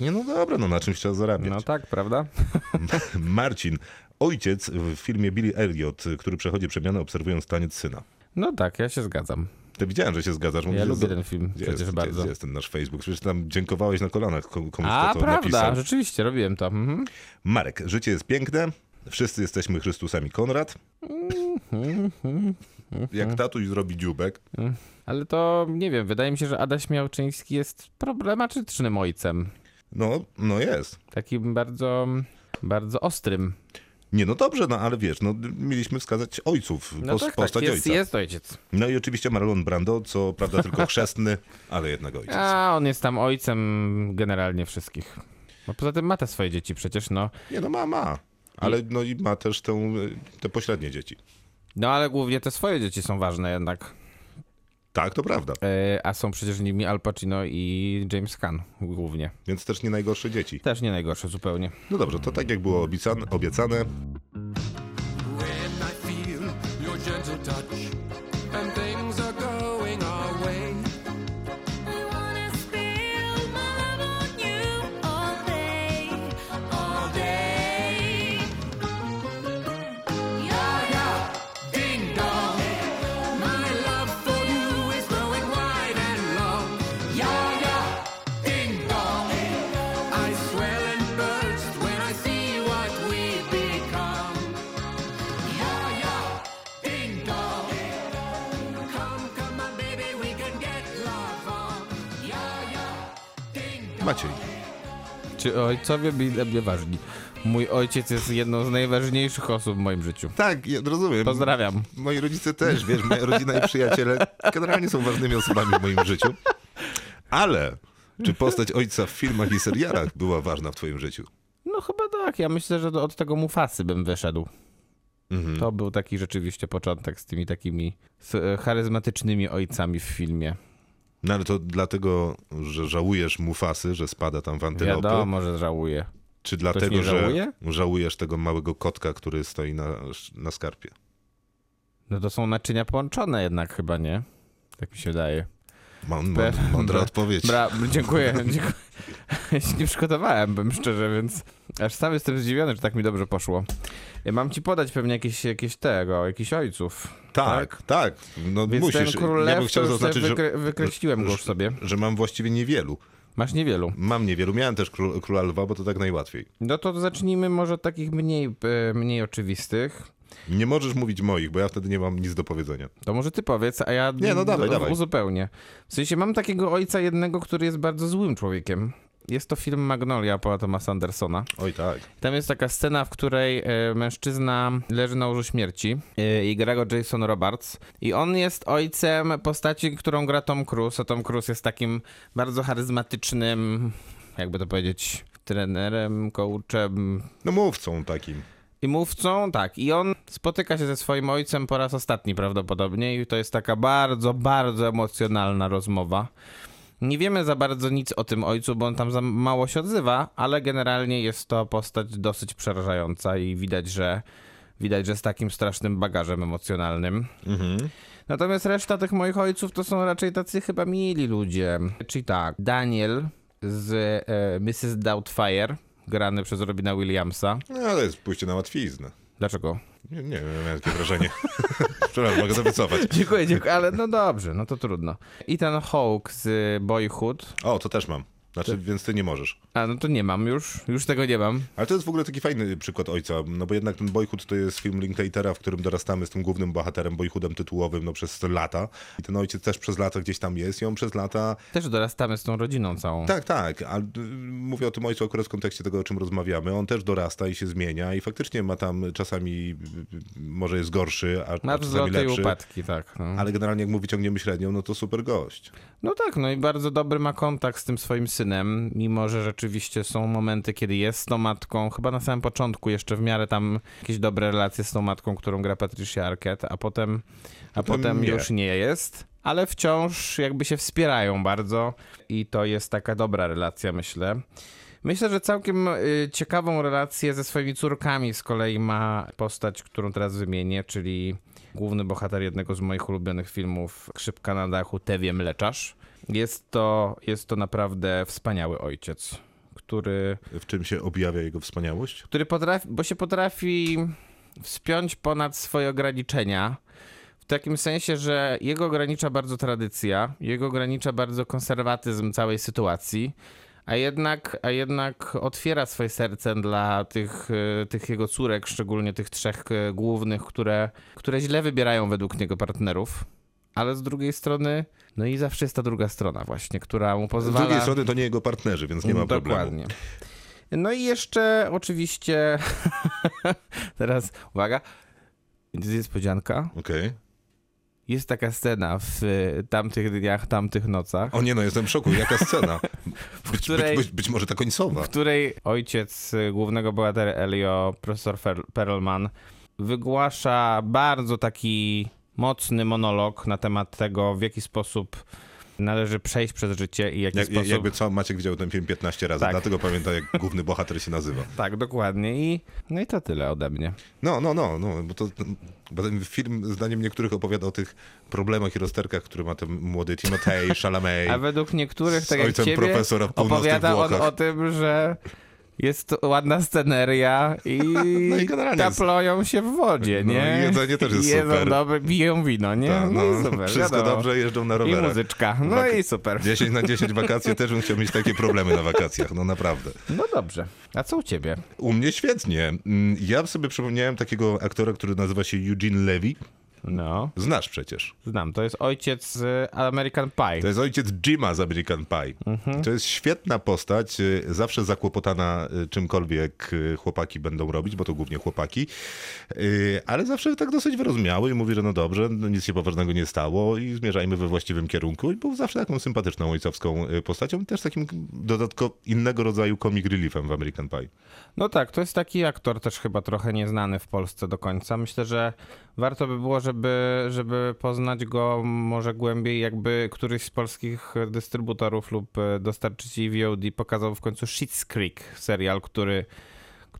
[SPEAKER 2] Nie, no dobra, no na czymś trzeba zarabiać.
[SPEAKER 3] No tak, prawda?
[SPEAKER 2] Marcin, ojciec w filmie Billy Elliot, który przechodzi przemianę obserwując taniec syna.
[SPEAKER 3] No tak, ja się zgadzam.
[SPEAKER 2] To widziałem, że się zgadzasz. Mówisz,
[SPEAKER 3] Ja lubię ten film przecież
[SPEAKER 2] jest,
[SPEAKER 3] bardzo.
[SPEAKER 2] Gdzie jest ten nasz Facebook? Przecież tam dziękowałeś na kolanach komu- komuś,
[SPEAKER 3] A,
[SPEAKER 2] kto to
[SPEAKER 3] prawda,
[SPEAKER 2] napisał.
[SPEAKER 3] rzeczywiście, robiłem to. Mhm.
[SPEAKER 2] Marek, życie jest piękne, wszyscy jesteśmy Chrystusami Konrad. Jak tatuś zrobi dziubek.
[SPEAKER 3] Ale to nie wiem, wydaje mi się, że Adaś Miałczyński jest problematycznym ojcem.
[SPEAKER 2] No, no jest.
[SPEAKER 3] Takim bardzo, bardzo ostrym.
[SPEAKER 2] Nie, no dobrze, no ale wiesz, no mieliśmy wskazać ojców,
[SPEAKER 3] No
[SPEAKER 2] pos-
[SPEAKER 3] tak, tak,
[SPEAKER 2] postać
[SPEAKER 3] jest,
[SPEAKER 2] ojca.
[SPEAKER 3] jest ojciec.
[SPEAKER 2] No i oczywiście Marlon Brando, co prawda tylko chrzestny, ale jednak ojciec.
[SPEAKER 3] A on jest tam ojcem generalnie wszystkich. Bo poza tym ma te swoje dzieci przecież, no.
[SPEAKER 2] Nie, no ma, ma. Ale no i ma też tę, te pośrednie dzieci.
[SPEAKER 3] No ale głównie te swoje dzieci są ważne jednak.
[SPEAKER 2] Tak, to prawda.
[SPEAKER 3] E, a są przecież nimi Al Pacino i James Caan głównie.
[SPEAKER 2] Więc też nie najgorsze dzieci.
[SPEAKER 3] Też nie najgorsze zupełnie.
[SPEAKER 2] No dobrze, to tak jak było obiecane, Maciej.
[SPEAKER 3] Czy ojcowie byli dla mnie ważni? Mój ojciec jest jedną z najważniejszych osób w moim życiu.
[SPEAKER 2] Tak, ja rozumiem.
[SPEAKER 3] Pozdrawiam.
[SPEAKER 2] Moi rodzice też, wiesz, moja rodzina i przyjaciele generalnie są ważnymi osobami w moim życiu. Ale czy postać ojca w filmach i serialach była ważna w twoim życiu?
[SPEAKER 3] No chyba tak, ja myślę, że od tego Mufasy bym wyszedł. To był taki rzeczywiście początek z tymi takimi e, charyzmatycznymi ojcami w filmie.
[SPEAKER 2] No ale to dlatego, że żałujesz Mufasy, że spada tam w antylopy?
[SPEAKER 3] Wiadomo, że żałuję.
[SPEAKER 2] Czy dlatego, że
[SPEAKER 3] żałuje?
[SPEAKER 2] żałujesz tego małego kotka, który stoi na, na skarpie?
[SPEAKER 3] No to są naczynia połączone jednak chyba, nie? Tak mi się wydaje. Be-
[SPEAKER 2] mą- Mądra odpowiedź.
[SPEAKER 3] Bra, dziękuję. dziękuję. Ja się nie przygotowałem, bym szczerze, więc aż sam jestem zdziwiony, że tak mi dobrze poszło. Ja mam ci podać pewnie jakieś, jakieś tego, jakichś ojców.
[SPEAKER 2] Tak, tak. No
[SPEAKER 3] Więc
[SPEAKER 2] musisz.
[SPEAKER 3] ten król
[SPEAKER 2] ja bym
[SPEAKER 3] lew,
[SPEAKER 2] chciał
[SPEAKER 3] to już
[SPEAKER 2] zaznaczyć,
[SPEAKER 3] wykre, wykreśliłem go już sobie.
[SPEAKER 2] że mam właściwie niewielu.
[SPEAKER 3] Masz niewielu.
[SPEAKER 2] Mam niewielu. Miałem też król, króla lwa, bo to tak najłatwiej.
[SPEAKER 3] No to zacznijmy może od takich mniej, e, mniej oczywistych.
[SPEAKER 2] Nie możesz mówić moich, bo ja wtedy nie mam nic do powiedzenia.
[SPEAKER 3] To może ty powiedz, a ja
[SPEAKER 2] Nie, no dawaj, dawaj.
[SPEAKER 3] uzupełnię. W sensie mam takiego ojca jednego, który jest bardzo złym człowiekiem. Jest to film Magnolia Paula Thomasa Andersona.
[SPEAKER 2] Oj tak.
[SPEAKER 3] Tam jest taka scena, w której e, mężczyzna leży na łożu śmierci e, i gra go Jason Roberts. I on jest ojcem postaci, którą gra Tom Cruise, a Tom Cruise jest takim bardzo charyzmatycznym, jakby to powiedzieć, trenerem, coachem,
[SPEAKER 2] No mówcą takim.
[SPEAKER 3] I mówcą, tak. I on spotyka się ze swoim ojcem po raz ostatni prawdopodobnie i to jest taka bardzo, bardzo emocjonalna rozmowa. Nie wiemy za bardzo nic o tym ojcu, bo on tam za mało się odzywa, ale generalnie jest to postać dosyć przerażająca i widać, że widać, że z takim strasznym bagażem emocjonalnym. Natomiast reszta tych moich ojców to są raczej tacy chyba mili ludzie. Czyli tak, Daniel z e, Mrs. Doubtfire, grany przez Robina Williamsa.
[SPEAKER 2] No ale jest pójście na łatwiznę.
[SPEAKER 3] Dlaczego?
[SPEAKER 2] Nie, nie wiem, miałem takie wrażenie. Przepraszam, mogę to wycofać.
[SPEAKER 3] Dziękuję, dziękuję, ale no dobrze, no to trudno. I ten Hawk z Boyhood.
[SPEAKER 2] O, to też mam. Znaczy, więc ty nie możesz.
[SPEAKER 3] A no to nie mam już, już tego nie mam.
[SPEAKER 2] Ale to jest w ogóle taki fajny przykład ojca, no bo jednak ten Boyhood to jest film Linklatera, w którym dorastamy z tym głównym bohaterem, Boyhoodem tytułowym, no przez lata. I ten ojciec też przez lata gdzieś tam jest i on przez lata...
[SPEAKER 3] Też dorastamy z tą rodziną całą.
[SPEAKER 2] Tak, tak, ale y, mówię o tym ojcu akurat w kontekście tego, o czym rozmawiamy. On też dorasta i się zmienia i faktycznie ma tam czasami, y, y, może jest gorszy, a,
[SPEAKER 3] Ma
[SPEAKER 2] czasami lepszy.
[SPEAKER 3] upadki, tak. No.
[SPEAKER 2] Ale generalnie jak mu wyciągniemy średnią, no to super gość.
[SPEAKER 3] no tak, no i bardzo dobry ma kontakt z tym swoim synem, mimo że rzeczywiście są momenty, kiedy jest z tą matką, chyba na samym początku jeszcze w miarę tam jakieś dobre relacje z tą matką, którą gra Patricia Arquette, a potem, a
[SPEAKER 2] Potem
[SPEAKER 3] potem
[SPEAKER 2] nie.
[SPEAKER 3] już nie jest. Ale wciąż jakby się wspierają bardzo i to jest taka dobra relacja, myślę. Myślę, że całkiem y, ciekawą relację ze swoimi córkami z kolei ma postać, którą teraz wymienię, czyli główny bohater jednego z moich ulubionych filmów Krzypka na dachu, Tewie Mleczarz. Jest to, jest to naprawdę wspaniały ojciec, który,
[SPEAKER 2] W czym się objawia jego wspaniałość?
[SPEAKER 3] który potrafi, bo się potrafi wspiąć ponad swoje ograniczenia. W takim sensie, że jego ogranicza bardzo tradycja, jego ogranicza bardzo konserwatyzm całej sytuacji, a jednak, a jednak otwiera swoje serce dla tych, e, tych jego córek, szczególnie tych trzech e, głównych, które, które źle wybierają według niego partnerów. Ale z drugiej strony, no i zawsze jest ta druga strona właśnie, która mu
[SPEAKER 2] Z
[SPEAKER 3] pozwala...
[SPEAKER 2] drugiej strony to nie jego partnerzy, więc nie ma problemu.
[SPEAKER 3] Dokładnie. No i jeszcze oczywiście, teraz uwaga, jest niespodzianka.
[SPEAKER 2] Okej.
[SPEAKER 3] Jest taka scena w y, tamtych dniach, tamtych nocach,
[SPEAKER 2] O nie, no jestem w szoku. Jaka scena? Być,
[SPEAKER 3] której-
[SPEAKER 2] być, być, być może ta końcowa.
[SPEAKER 3] w której ojciec y, głównego bohatera Elio, profesor Perlman, wygłasza bardzo taki mocny monolog na temat tego, w jaki sposób należy przejść przez życie i jaki
[SPEAKER 2] Jak,
[SPEAKER 3] sposób...
[SPEAKER 2] Jakby co, Maciek widział ten film 15 razy,
[SPEAKER 3] Tak.
[SPEAKER 2] dlatego pamięta, jak główny bohater się nazywa.
[SPEAKER 3] Tak, dokładnie. I, no i to tyle ode mnie.
[SPEAKER 2] No, no, no, no bo to bo ten film, zdaniem niektórych, opowiada o tych problemach i rozterkach, które ma ten młody Timothée Chalamet.
[SPEAKER 3] A według niektórych, tak jak ciebie, opowiada on o tym, że jest ładna sceneria i,
[SPEAKER 2] No i generalnie jest-
[SPEAKER 3] taploją się w wodzie,
[SPEAKER 2] No
[SPEAKER 3] nie?
[SPEAKER 2] i jedzenie też jest
[SPEAKER 3] I Jedzą
[SPEAKER 2] super.
[SPEAKER 3] dobre, piją wino, nie?
[SPEAKER 2] Tak,
[SPEAKER 3] no,
[SPEAKER 2] no,
[SPEAKER 3] i super,
[SPEAKER 2] wszystko
[SPEAKER 3] wiadomo.
[SPEAKER 2] dobrze, jeżdżą na
[SPEAKER 3] I
[SPEAKER 2] rowerach.
[SPEAKER 3] muzyczka, no
[SPEAKER 2] Wak-
[SPEAKER 3] i super.
[SPEAKER 2] 10 na 10 wakacje też bym chciał mieć takie problemy na wakacjach, no naprawdę.
[SPEAKER 3] No dobrze. A co u ciebie?
[SPEAKER 2] U mnie świetnie. Mm, Ja sobie przypomniałem takiego aktora, który nazywa się Eugene Levy.
[SPEAKER 3] No,
[SPEAKER 2] Znasz przecież.
[SPEAKER 3] znam. To jest ojciec z American Pie.
[SPEAKER 2] To jest ojciec Jima z American Pie.
[SPEAKER 3] Mhm.
[SPEAKER 2] To jest świetna postać, y, zawsze zakłopotana y, czymkolwiek y, chłopaki będą robić, bo to głównie chłopaki, Y, ale zawsze tak dosyć wyrozumiały i mówi, że no dobrze, no nic się poważnego nie stało i zmierzajmy we właściwym kierunku. I był zawsze taką sympatyczną ojcowską y, postacią też takim dodatkowo innego rodzaju comic reliefem w American Pie.
[SPEAKER 3] No tak, to jest taki aktor też chyba trochę nieznany w Polsce do końca. Myślę, że warto by było, żeby, żeby poznać go może głębiej, jakby któryś z polskich dystrybutorów lub e, dostarczycieli VOD pokazał w końcu Schitt's Creek, serial, który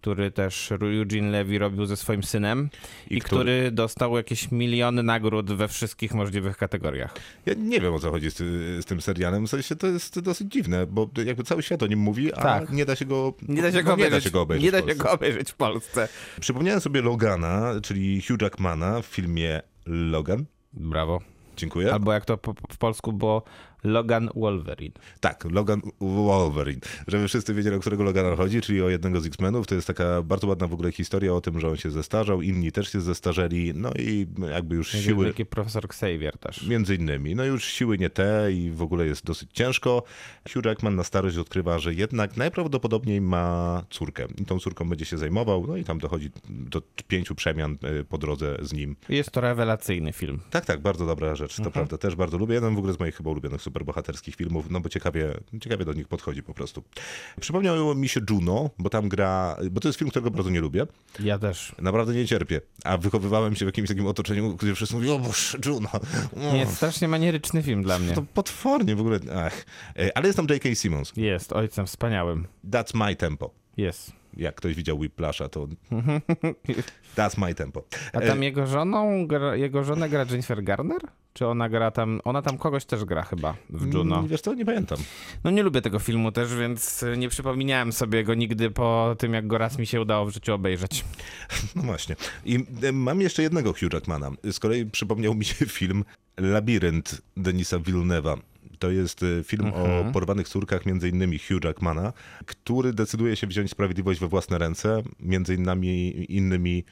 [SPEAKER 3] który też Eugene Levy robił ze swoim synem i,
[SPEAKER 2] I
[SPEAKER 3] który...
[SPEAKER 2] który-
[SPEAKER 3] dostał jakieś miliony nagród we wszystkich możliwych kategoriach.
[SPEAKER 2] Ja nie wiem o co chodzi z, z tym serialem, w sensie to jest dosyć dziwne, bo jakby cały świat o nim mówi, a
[SPEAKER 3] Tak.
[SPEAKER 2] nie da się go,
[SPEAKER 3] Nie da się
[SPEAKER 2] no,
[SPEAKER 3] go
[SPEAKER 2] nie
[SPEAKER 3] obejrzeć,
[SPEAKER 2] da się go obejrzeć.
[SPEAKER 3] nie da się go obejrzeć w Polsce.
[SPEAKER 2] Przypomniałem sobie Logana, czyli Hugh Jackmana w filmie Logan.
[SPEAKER 3] Brawo.
[SPEAKER 2] Dziękuję.
[SPEAKER 3] Albo jak to po, w polsku było Logan Wolverine.
[SPEAKER 2] Tak, Logan Wolverine. Żeby wszyscy wiedzieli, o którego Logana chodzi, czyli o jednego z X-Menów. To jest taka bardzo ładna w ogóle historia o tym, że on się zestarzał, inni też się zestarzeli, no i jakby już siły...
[SPEAKER 3] Wielki profesor Xavier też.
[SPEAKER 2] Między innymi. No już siły nie te i w ogóle jest dosyć ciężko. Hugh Jackman na starość odkrywa, że jednak najprawdopodobniej ma córkę. I tą córką będzie się zajmował, no i tam dochodzi do pięciu przemian y, po drodze z nim.
[SPEAKER 3] Jest to rewelacyjny film.
[SPEAKER 2] Tak, tak, bardzo dobra rzecz,
[SPEAKER 3] Mhm.
[SPEAKER 2] to prawda. Też bardzo lubię. Jeden w ogóle z moich chyba ulubionych superbohaterskich filmów, no bo ciekawie, ciekawie do nich podchodzi po prostu. Przypomniał mi się Juno, bo tam gra, bo to jest film, którego bardzo nie lubię.
[SPEAKER 3] Ja też.
[SPEAKER 2] Naprawdę nie cierpię. A wychowywałem się w jakimś takim otoczeniu, gdzie wszyscy mówią, o Boże, Juno. O,
[SPEAKER 3] Nie, strasznie manieryczny film dla mnie.
[SPEAKER 2] To potwornie w ogóle, ach. E, Ale jest tam J.K. Simmons.
[SPEAKER 3] Jest, ojcem wspaniałym.
[SPEAKER 2] That's my tempo.
[SPEAKER 3] Jest.
[SPEAKER 2] Jak ktoś widział Whiplasha, to that's my tempo.
[SPEAKER 3] A tam jego żoną, gra, jego żonę gra Jennifer Garner? Czy ona gra tam, ona tam kogoś też gra chyba w Juno.
[SPEAKER 2] Mm, Wiesz co, nie pamiętam.
[SPEAKER 3] No nie lubię tego filmu też, więc nie przypominałem sobie go nigdy po tym, jak go raz mi się udało w życiu obejrzeć.
[SPEAKER 2] No właśnie. I e, mam jeszcze jednego Hugh Jackmana. Z kolei przypomniał mi się film Labirynt Denisa Villeneuve'a. To jest e, film
[SPEAKER 3] Mhm.
[SPEAKER 2] o porwanych córkach, między innymi Hugh Jackmana, który decyduje się wziąć sprawiedliwość we własne ręce, między innymi, innymi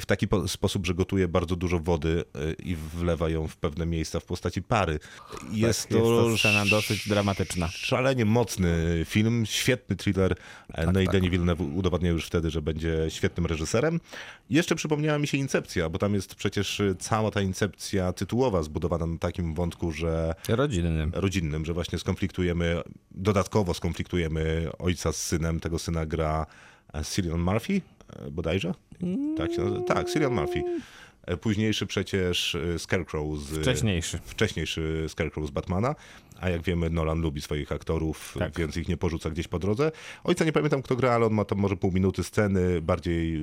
[SPEAKER 2] w taki po- sposób, że gotuje bardzo dużo wody e, i wlewa ją w pewne miejsca w postaci pary. Jest,
[SPEAKER 3] Tak, jest to scena dosyć dramatyczna.
[SPEAKER 2] Szalenie mocny film, świetny thriller.
[SPEAKER 3] Tak,
[SPEAKER 2] no i Denis Villeneuve udowadniał już wtedy, że będzie świetnym reżyserem. Jeszcze przypomniała mi się Incepcja, bo tam jest przecież cała ta Incepcja tytułowa zbudowana na takim wątku, że
[SPEAKER 3] Rodzinny.
[SPEAKER 2] rodzinnym, że właśnie skonfliktujemy, dodatkowo skonfliktujemy ojca z synem. Tego syna gra e, Cillian Murphy e, bodajże? Tak, się nazywa? tak Cillian Murphy. E, Późniejszy przecież e, Scarecrow z...
[SPEAKER 3] Wcześniejszy.
[SPEAKER 2] wcześniejszy Scarecrow z Batmana, a jak wiemy Nolan lubi swoich aktorów,
[SPEAKER 3] Tak.
[SPEAKER 2] więc ich nie porzuca gdzieś po drodze. Ojca nie pamiętam kto gra, ale on ma tam może pół minuty sceny, bardziej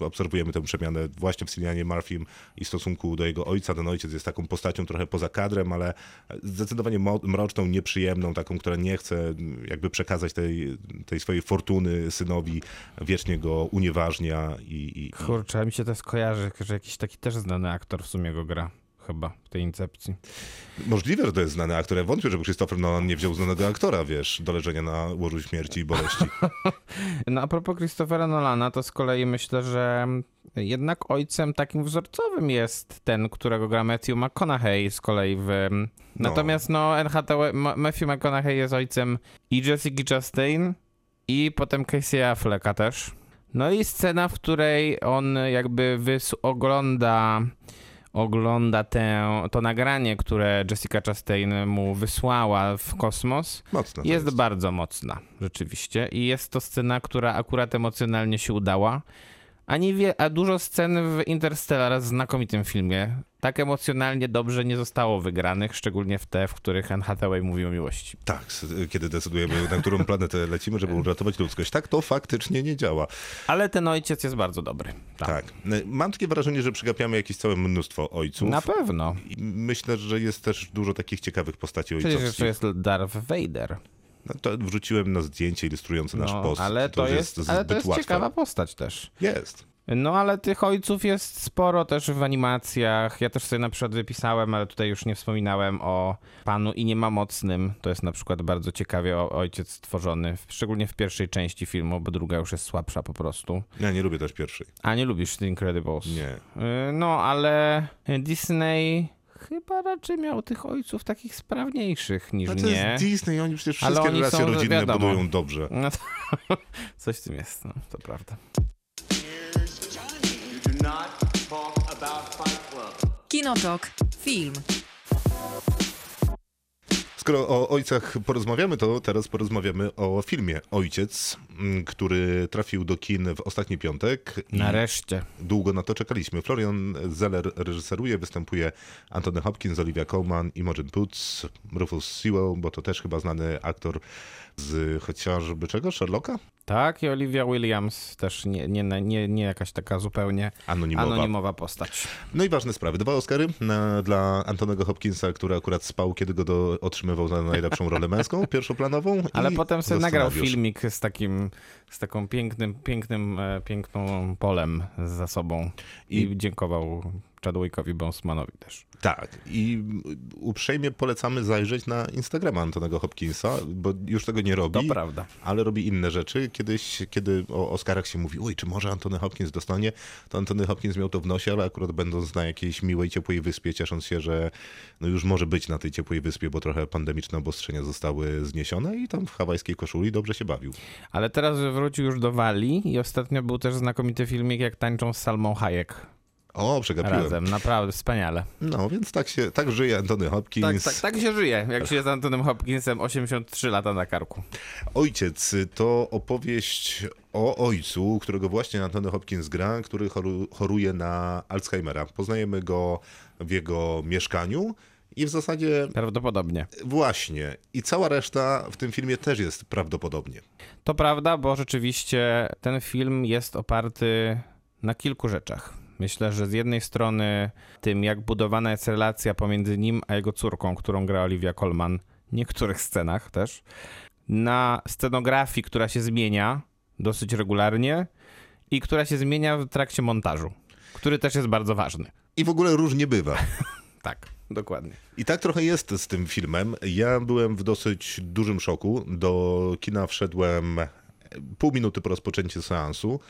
[SPEAKER 2] y, obserwujemy tę przemianę właśnie w Cillianie Murphym i stosunku do jego ojca. Ten ojciec jest taką postacią trochę poza kadrem, ale zdecydowanie mroczną, nieprzyjemną, taką, która nie chce mm, jakby przekazać tej, tej swojej fortuny synowi, wiecznie go unieważnia i, i, i
[SPEAKER 3] Kurczę, mi się to skojarzy, że jakiś taki też znany aktor w sumie go gra. Chyba w tej incepcji.
[SPEAKER 2] Możliwe, że to jest znany aktor. Ja wątpię, żeby Christopher Nolan nie wziął znanego aktora, wiesz, do leżenia na łożu śmierci i boleści.
[SPEAKER 3] No a propos Christophera Nolana, to z kolei myślę, że jednak ojcem takim wzorcowym jest ten, którego gra Matthew McConaughey z kolei w... Natomiast no, Anne Hathaway, Ma- Matthew McConaughey jest ojcem i Jessica Chastain i potem Casey Afflecka też. No i scena, w której on jakby ogląda ogląda tę, to nagranie, które Jessica Chastain mu wysłała w kosmos,
[SPEAKER 2] Mocno
[SPEAKER 3] jest,
[SPEAKER 2] jest.
[SPEAKER 3] bardzo mocna, rzeczywiście. I jest to scena, która akurat emocjonalnie się udała. A, niewie, a dużo scen w Interstellar, znakomitym filmie, tak emocjonalnie dobrze nie zostało wygranych, szczególnie w te, w których Anne Hathaway mówi o miłości.
[SPEAKER 2] Tak, kiedy decydujemy, na którą planetę lecimy, żeby uratować ludzkość. Tak to faktycznie nie działa.
[SPEAKER 3] Ale ten ojciec jest bardzo dobry. Tak.
[SPEAKER 2] Tak. Mam takie wrażenie, że przegapiamy jakieś całe mnóstwo ojców.
[SPEAKER 3] Na pewno.
[SPEAKER 2] I myślę, że jest też dużo takich ciekawych postaci
[SPEAKER 3] Przecież
[SPEAKER 2] ojcowskich.
[SPEAKER 3] jeszcze jest Darth Vader.
[SPEAKER 2] No, to wrzuciłem na zdjęcie ilustrujące nasz
[SPEAKER 3] No,
[SPEAKER 2] post.
[SPEAKER 3] ale to,
[SPEAKER 2] już
[SPEAKER 3] jest, ale to jest
[SPEAKER 2] łatwe.
[SPEAKER 3] ciekawa postać też.
[SPEAKER 2] Jest.
[SPEAKER 3] No ale tych ojców jest sporo też w animacjach. Ja też sobie na przykład wypisałem, ale tutaj już nie wspominałem o panu i nie ma mocnym. To jest na przykład bardzo ciekawie ojciec stworzony, szczególnie w pierwszej części filmu, bo druga już jest słabsza po prostu.
[SPEAKER 2] Ja nie lubię też pierwszej.
[SPEAKER 3] A nie lubisz The Incredibles?
[SPEAKER 2] Nie.
[SPEAKER 3] Y, No ale Disney chyba raczej miał tych ojców takich sprawniejszych niż
[SPEAKER 2] to
[SPEAKER 3] nie.
[SPEAKER 2] jest Disney, oni przecież
[SPEAKER 3] Ale
[SPEAKER 2] wszystkie
[SPEAKER 3] oni
[SPEAKER 2] relacje
[SPEAKER 3] są,
[SPEAKER 2] rodzinne
[SPEAKER 3] wiadomo.
[SPEAKER 2] budują dobrze.
[SPEAKER 3] No to, coś w tym jest, no, to prawda.
[SPEAKER 4] Kinotok. Film.
[SPEAKER 2] Skoro o ojcach porozmawiamy, to teraz porozmawiamy o filmie Ojciec, m, który trafił do kin w ostatni piątek.
[SPEAKER 3] Nareszcie.
[SPEAKER 2] Długo na to czekaliśmy. Florian Zeller reżyseruje, występuje Anthony Hopkins, Olivia Colman, Imogen Poots, Rufus Sewell, bo to też chyba znany aktor z chociażby czego? Sherlocka?
[SPEAKER 3] Tak, i Olivia Williams też nie, nie, nie, nie jakaś taka zupełnie
[SPEAKER 2] Anonimowa.
[SPEAKER 3] anonimowa postać.
[SPEAKER 2] No i ważne sprawy. Dwa Oscary na, dla Antonego Hopkinsa, który akurat spał, kiedy go do, otrzymywał za najlepszą rolę męską, pierwszoplanową.
[SPEAKER 3] Ale potem sobie nagrał filmik z takim, z taką pięknym, pięknym, e, piękną polem za sobą i,
[SPEAKER 2] I-
[SPEAKER 3] dziękował Chadwickowi Bosemanowi też.
[SPEAKER 2] Tak. I uprzejmie polecamy zajrzeć na Instagrama Antonego Hopkinsa, bo już tego nie robi.
[SPEAKER 3] To prawda.
[SPEAKER 2] ale robi inne rzeczy. Kiedyś, kiedy o Oscarach się mówi, oj, czy może Antony Hopkins dostanie, to Antony Hopkins miał to w nosie, ale akurat będąc na jakiejś miłej, ciepłej wyspie, ciesząc się, że no już może być na tej ciepłej wyspie, bo trochę pandemiczne obostrzenia zostały zniesione i tam w hawajskiej koszuli dobrze się bawił.
[SPEAKER 3] Ale teraz wrócił już do Walii i ostatnio był też znakomity filmik, jak tańczą z Salmą Hayek
[SPEAKER 2] O, przegapiłem.
[SPEAKER 3] razem. Naprawdę wspaniale.
[SPEAKER 2] No, więc tak się, tak żyje Antony
[SPEAKER 3] Tak,
[SPEAKER 2] Hopkins.
[SPEAKER 3] tak, tak się żyje, jak się jest Antonem Hopkinsem 83 lata na karku.
[SPEAKER 2] Ojciec to opowieść o ojcu, którego właśnie Antony Hopkins gra, który choru, choruje na Alzheimera. Poznajemy go w jego mieszkaniu i w zasadzie
[SPEAKER 3] Prawdopodobnie.
[SPEAKER 2] właśnie. I cała reszta w tym filmie też jest prawdopodobnie.
[SPEAKER 3] To prawda, bo rzeczywiście ten film jest oparty na kilku rzeczach. Myślę, że z jednej strony tym, jak budowana jest relacja pomiędzy nim a jego córką, którą gra Olivia Colman, w niektórych scenach też, na scenografii, która się zmienia dosyć regularnie i która się zmienia w trakcie montażu, który też jest bardzo ważny.
[SPEAKER 2] I w ogóle różnie bywa.
[SPEAKER 3] Tak, dokładnie.
[SPEAKER 2] I tak trochę jest z tym filmem. Ja byłem w dosyć dużym szoku. Do kina wszedłem pół minuty po rozpoczęciu seansu.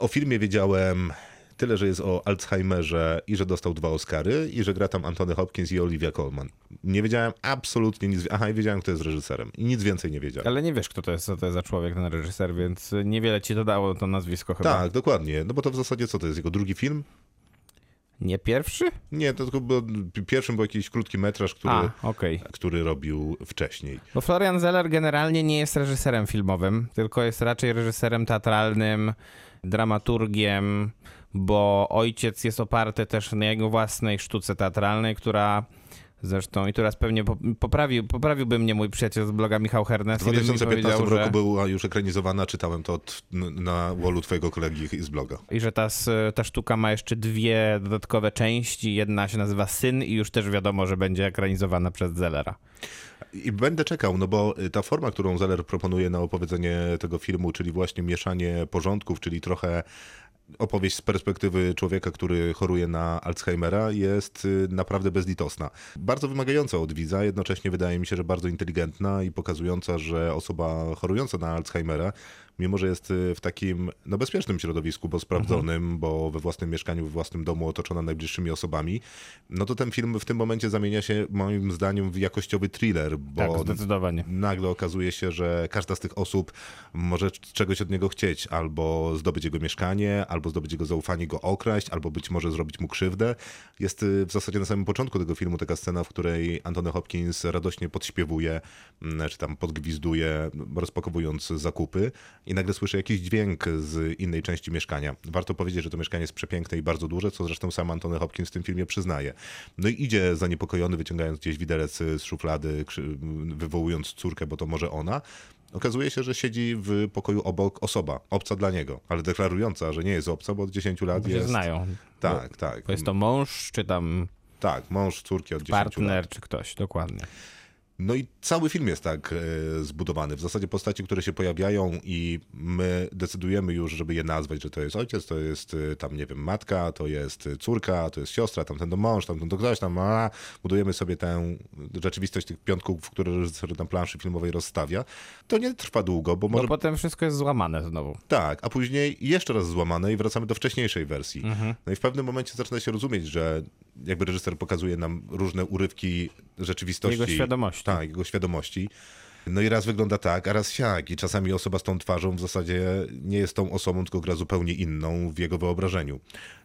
[SPEAKER 2] O filmie wiedziałem tyle, że jest o Alzheimerze i że dostał dwa Oscary i że gra tam Anthony Hopkins i Olivia Colman. Nie wiedziałem absolutnie nic. Aha, i wiedziałem, kto jest reżyserem. I nic więcej nie wiedziałem.
[SPEAKER 3] Ale nie wiesz, kto to jest, co to jest za człowiek, ten reżyser, więc niewiele ci to dało to nazwisko chyba.
[SPEAKER 2] Tak, dokładnie. No bo to w zasadzie co to jest? Jego drugi film?
[SPEAKER 3] Nie pierwszy?
[SPEAKER 2] Nie, to tylko był, pierwszym był jakiś krótki metraż, który,
[SPEAKER 3] A, okej.
[SPEAKER 2] który robił wcześniej.
[SPEAKER 3] Bo Florian Zeller generalnie nie jest reżyserem filmowym, tylko jest raczej reżyserem teatralnym, dramaturgiem, bo ojciec jest oparty też na jego własnej sztuce teatralnej, która zresztą i teraz pewnie po- poprawił, poprawiłby mnie mój przyjaciel z bloga Michał Hernes.
[SPEAKER 2] W
[SPEAKER 3] i by mi
[SPEAKER 2] 2015
[SPEAKER 3] powiedział,
[SPEAKER 2] roku
[SPEAKER 3] że-
[SPEAKER 2] była już ekranizowana, czytałem to od, na wallu twojego kolegi z bloga.
[SPEAKER 3] I że ta, ta sztuka ma jeszcze dwie dodatkowe części. Jedna się nazywa Syn i już też wiadomo, że będzie ekranizowana przez Zellera.
[SPEAKER 2] I będę czekał, no bo ta forma, którą Zeller proponuje na opowiedzenie tego filmu, czyli właśnie mieszanie porządków, czyli trochę opowieść z perspektywy człowieka, który choruje na Alzheimera, jest y, naprawdę bezlitosna. Bardzo wymagająca od widza, jednocześnie wydaje mi się, że bardzo inteligentna i pokazująca, że osoba chorująca na Alzheimera, mimo że jest y, w takim no, bezpiecznym środowisku, bo sprawdzonym, bo we własnym mieszkaniu, we własnym domu, otoczona najbliższymi osobami, no to ten film w tym momencie zamienia się moim zdaniem w jakościowy thriller, bo
[SPEAKER 3] Tak, zdecydowanie.
[SPEAKER 2] nagle okazuje się, że każda z tych osób może czegoś od niego chcieć, albo zdobyć jego mieszkanie, albo zdobyć jego zaufanie, go okraść, albo być może zrobić mu krzywdę. Jest y, w zasadzie na samym początku tego filmu taka scena, w której Anthony Hopkins radośnie podśpiewuje, mm, czy tam podgwizduje, rozpakowując zakupy i nagle słyszy jakiś dźwięk z innej części mieszkania. Warto powiedzieć, że to mieszkanie jest przepiękne i bardzo duże, co zresztą sam Anthony Hopkins w tym filmie przyznaje. No i idzie zaniepokojony, wyciągając gdzieś widelec z szuflady, wywołując córkę, bo to może ona. Okazuje się, że siedzi w pokoju obok osoba, obca dla niego, ale deklarująca, że nie jest obca, bo od 10 lat
[SPEAKER 3] Bo
[SPEAKER 2] jest...
[SPEAKER 3] znają.
[SPEAKER 2] Tak,
[SPEAKER 3] Bo,
[SPEAKER 2] tak.
[SPEAKER 3] bo jest to mąż, czy tam
[SPEAKER 2] Tak, mąż córki od 10 lat.
[SPEAKER 3] partner, czy ktoś, dokładnie.
[SPEAKER 2] No i cały film jest tak e, zbudowany. W zasadzie postaci, które się pojawiają i my decydujemy już, żeby je nazwać, że to jest ojciec, to jest e, tam, nie wiem, matka, to jest córka, to jest siostra, tamten to mąż, tamten to ktoś tam, a, budujemy sobie tę rzeczywistość tych piątków, które reżyser na planszy filmowej rozstawia. To nie trwa długo, bo
[SPEAKER 3] Bo
[SPEAKER 2] może
[SPEAKER 3] potem wszystko jest złamane znowu.
[SPEAKER 2] tak, a później jeszcze raz złamane i wracamy do wcześniejszej wersji. No i w pewnym momencie zaczyna się rozumieć, że jakby reżyser pokazuje nam różne urywki rzeczywistości.
[SPEAKER 3] Jego świadomości.
[SPEAKER 2] Tak, jego świadomości. No i raz wygląda tak, a raz siak. I czasami osoba z tą twarzą w zasadzie nie jest tą osobą, tylko gra zupełnie inną w jego wyobrażeniu.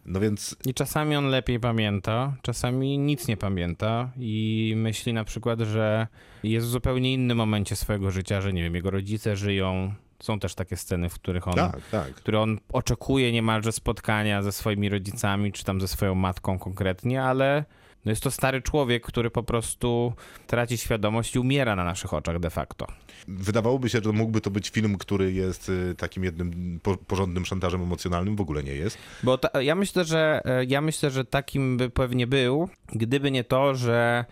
[SPEAKER 2] No więc
[SPEAKER 3] I czasami on lepiej pamięta, czasami nic nie pamięta i myśli na przykład, że jest w zupełnie innym momencie swojego życia, że nie wiem, jego rodzice żyją. Są też takie sceny, w których on,
[SPEAKER 2] tak, tak.
[SPEAKER 3] które on oczekuje niemalże spotkania ze swoimi rodzicami, czy tam ze swoją matką konkretnie, ale no jest to stary człowiek, który po prostu traci świadomość i umiera na naszych oczach de facto.
[SPEAKER 2] Wydawałoby się, że mógłby to być film, który jest y, takim jednym po, porządnym szantażem emocjonalnym. W ogóle nie jest.
[SPEAKER 3] Bo ta, ja myślę, że e, ja myślę, że takim by pewnie był, gdyby nie to, że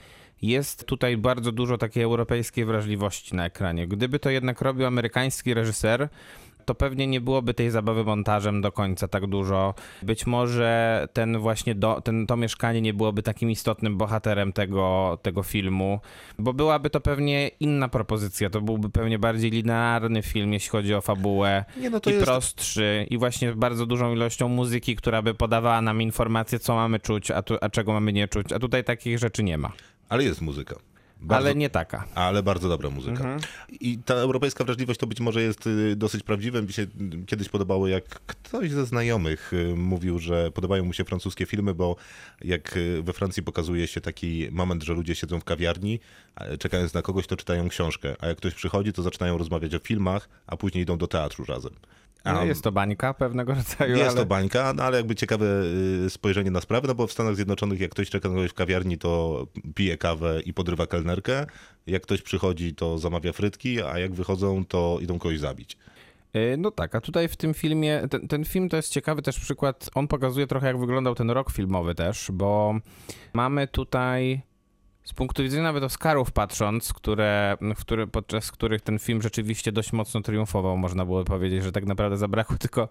[SPEAKER 3] jest tutaj bardzo dużo takiej europejskiej wrażliwości na ekranie. Gdyby to jednak robił amerykański reżyser, to pewnie nie byłoby tej zabawy montażem do końca tak dużo. Być może ten właśnie do, ten, to mieszkanie nie byłoby takim istotnym bohaterem tego, tego filmu, bo byłaby to pewnie inna propozycja. To byłby pewnie bardziej linearny film, jeśli chodzi o fabułę
[SPEAKER 2] Nie, no
[SPEAKER 3] i
[SPEAKER 2] jest-
[SPEAKER 3] prostszy i właśnie bardzo dużą ilością muzyki, która by podawała nam informację, co mamy czuć, a, tu, a czego mamy nie czuć. A tutaj takich rzeczy nie ma.
[SPEAKER 2] Ale jest muzyka. Bardzo-
[SPEAKER 3] Ale nie taka.
[SPEAKER 2] Ale bardzo dobra muzyka.
[SPEAKER 3] Mhm.
[SPEAKER 2] I ta europejska wrażliwość to być może jest y, dosyć prawdziwe. Mi się y, kiedyś podobało, jak ktoś ze znajomych y, mówił, że podobają mu się francuskie filmy, bo jak we Francji pokazuje się taki moment, że ludzie siedzą w kawiarni, czekając na kogoś, to czytają książkę, a jak ktoś przychodzi, to zaczynają rozmawiać o filmach, a później idą do teatru razem.
[SPEAKER 3] No, jest to bańka pewnego rodzaju,
[SPEAKER 2] jest
[SPEAKER 3] ale...
[SPEAKER 2] to bańka, no ale jakby ciekawe y, spojrzenie na sprawę, no bo w Stanach Zjednoczonych jak ktoś czeka na kogoś w kawiarni, to pije kawę i podrywa kelnerkę. Jak ktoś przychodzi, to zamawia frytki, a jak wychodzą, to idą kogoś zabić.
[SPEAKER 3] Y, No tak, a tutaj w tym filmie, ten, ten film to jest ciekawy też przykład, on pokazuje trochę jak wyglądał ten rok filmowy też, bo mamy tutaj z punktu widzenia nawet Oscarów patrząc, które, w które, podczas których ten film rzeczywiście dość mocno triumfował, można było powiedzieć, że tak naprawdę zabrakło tylko,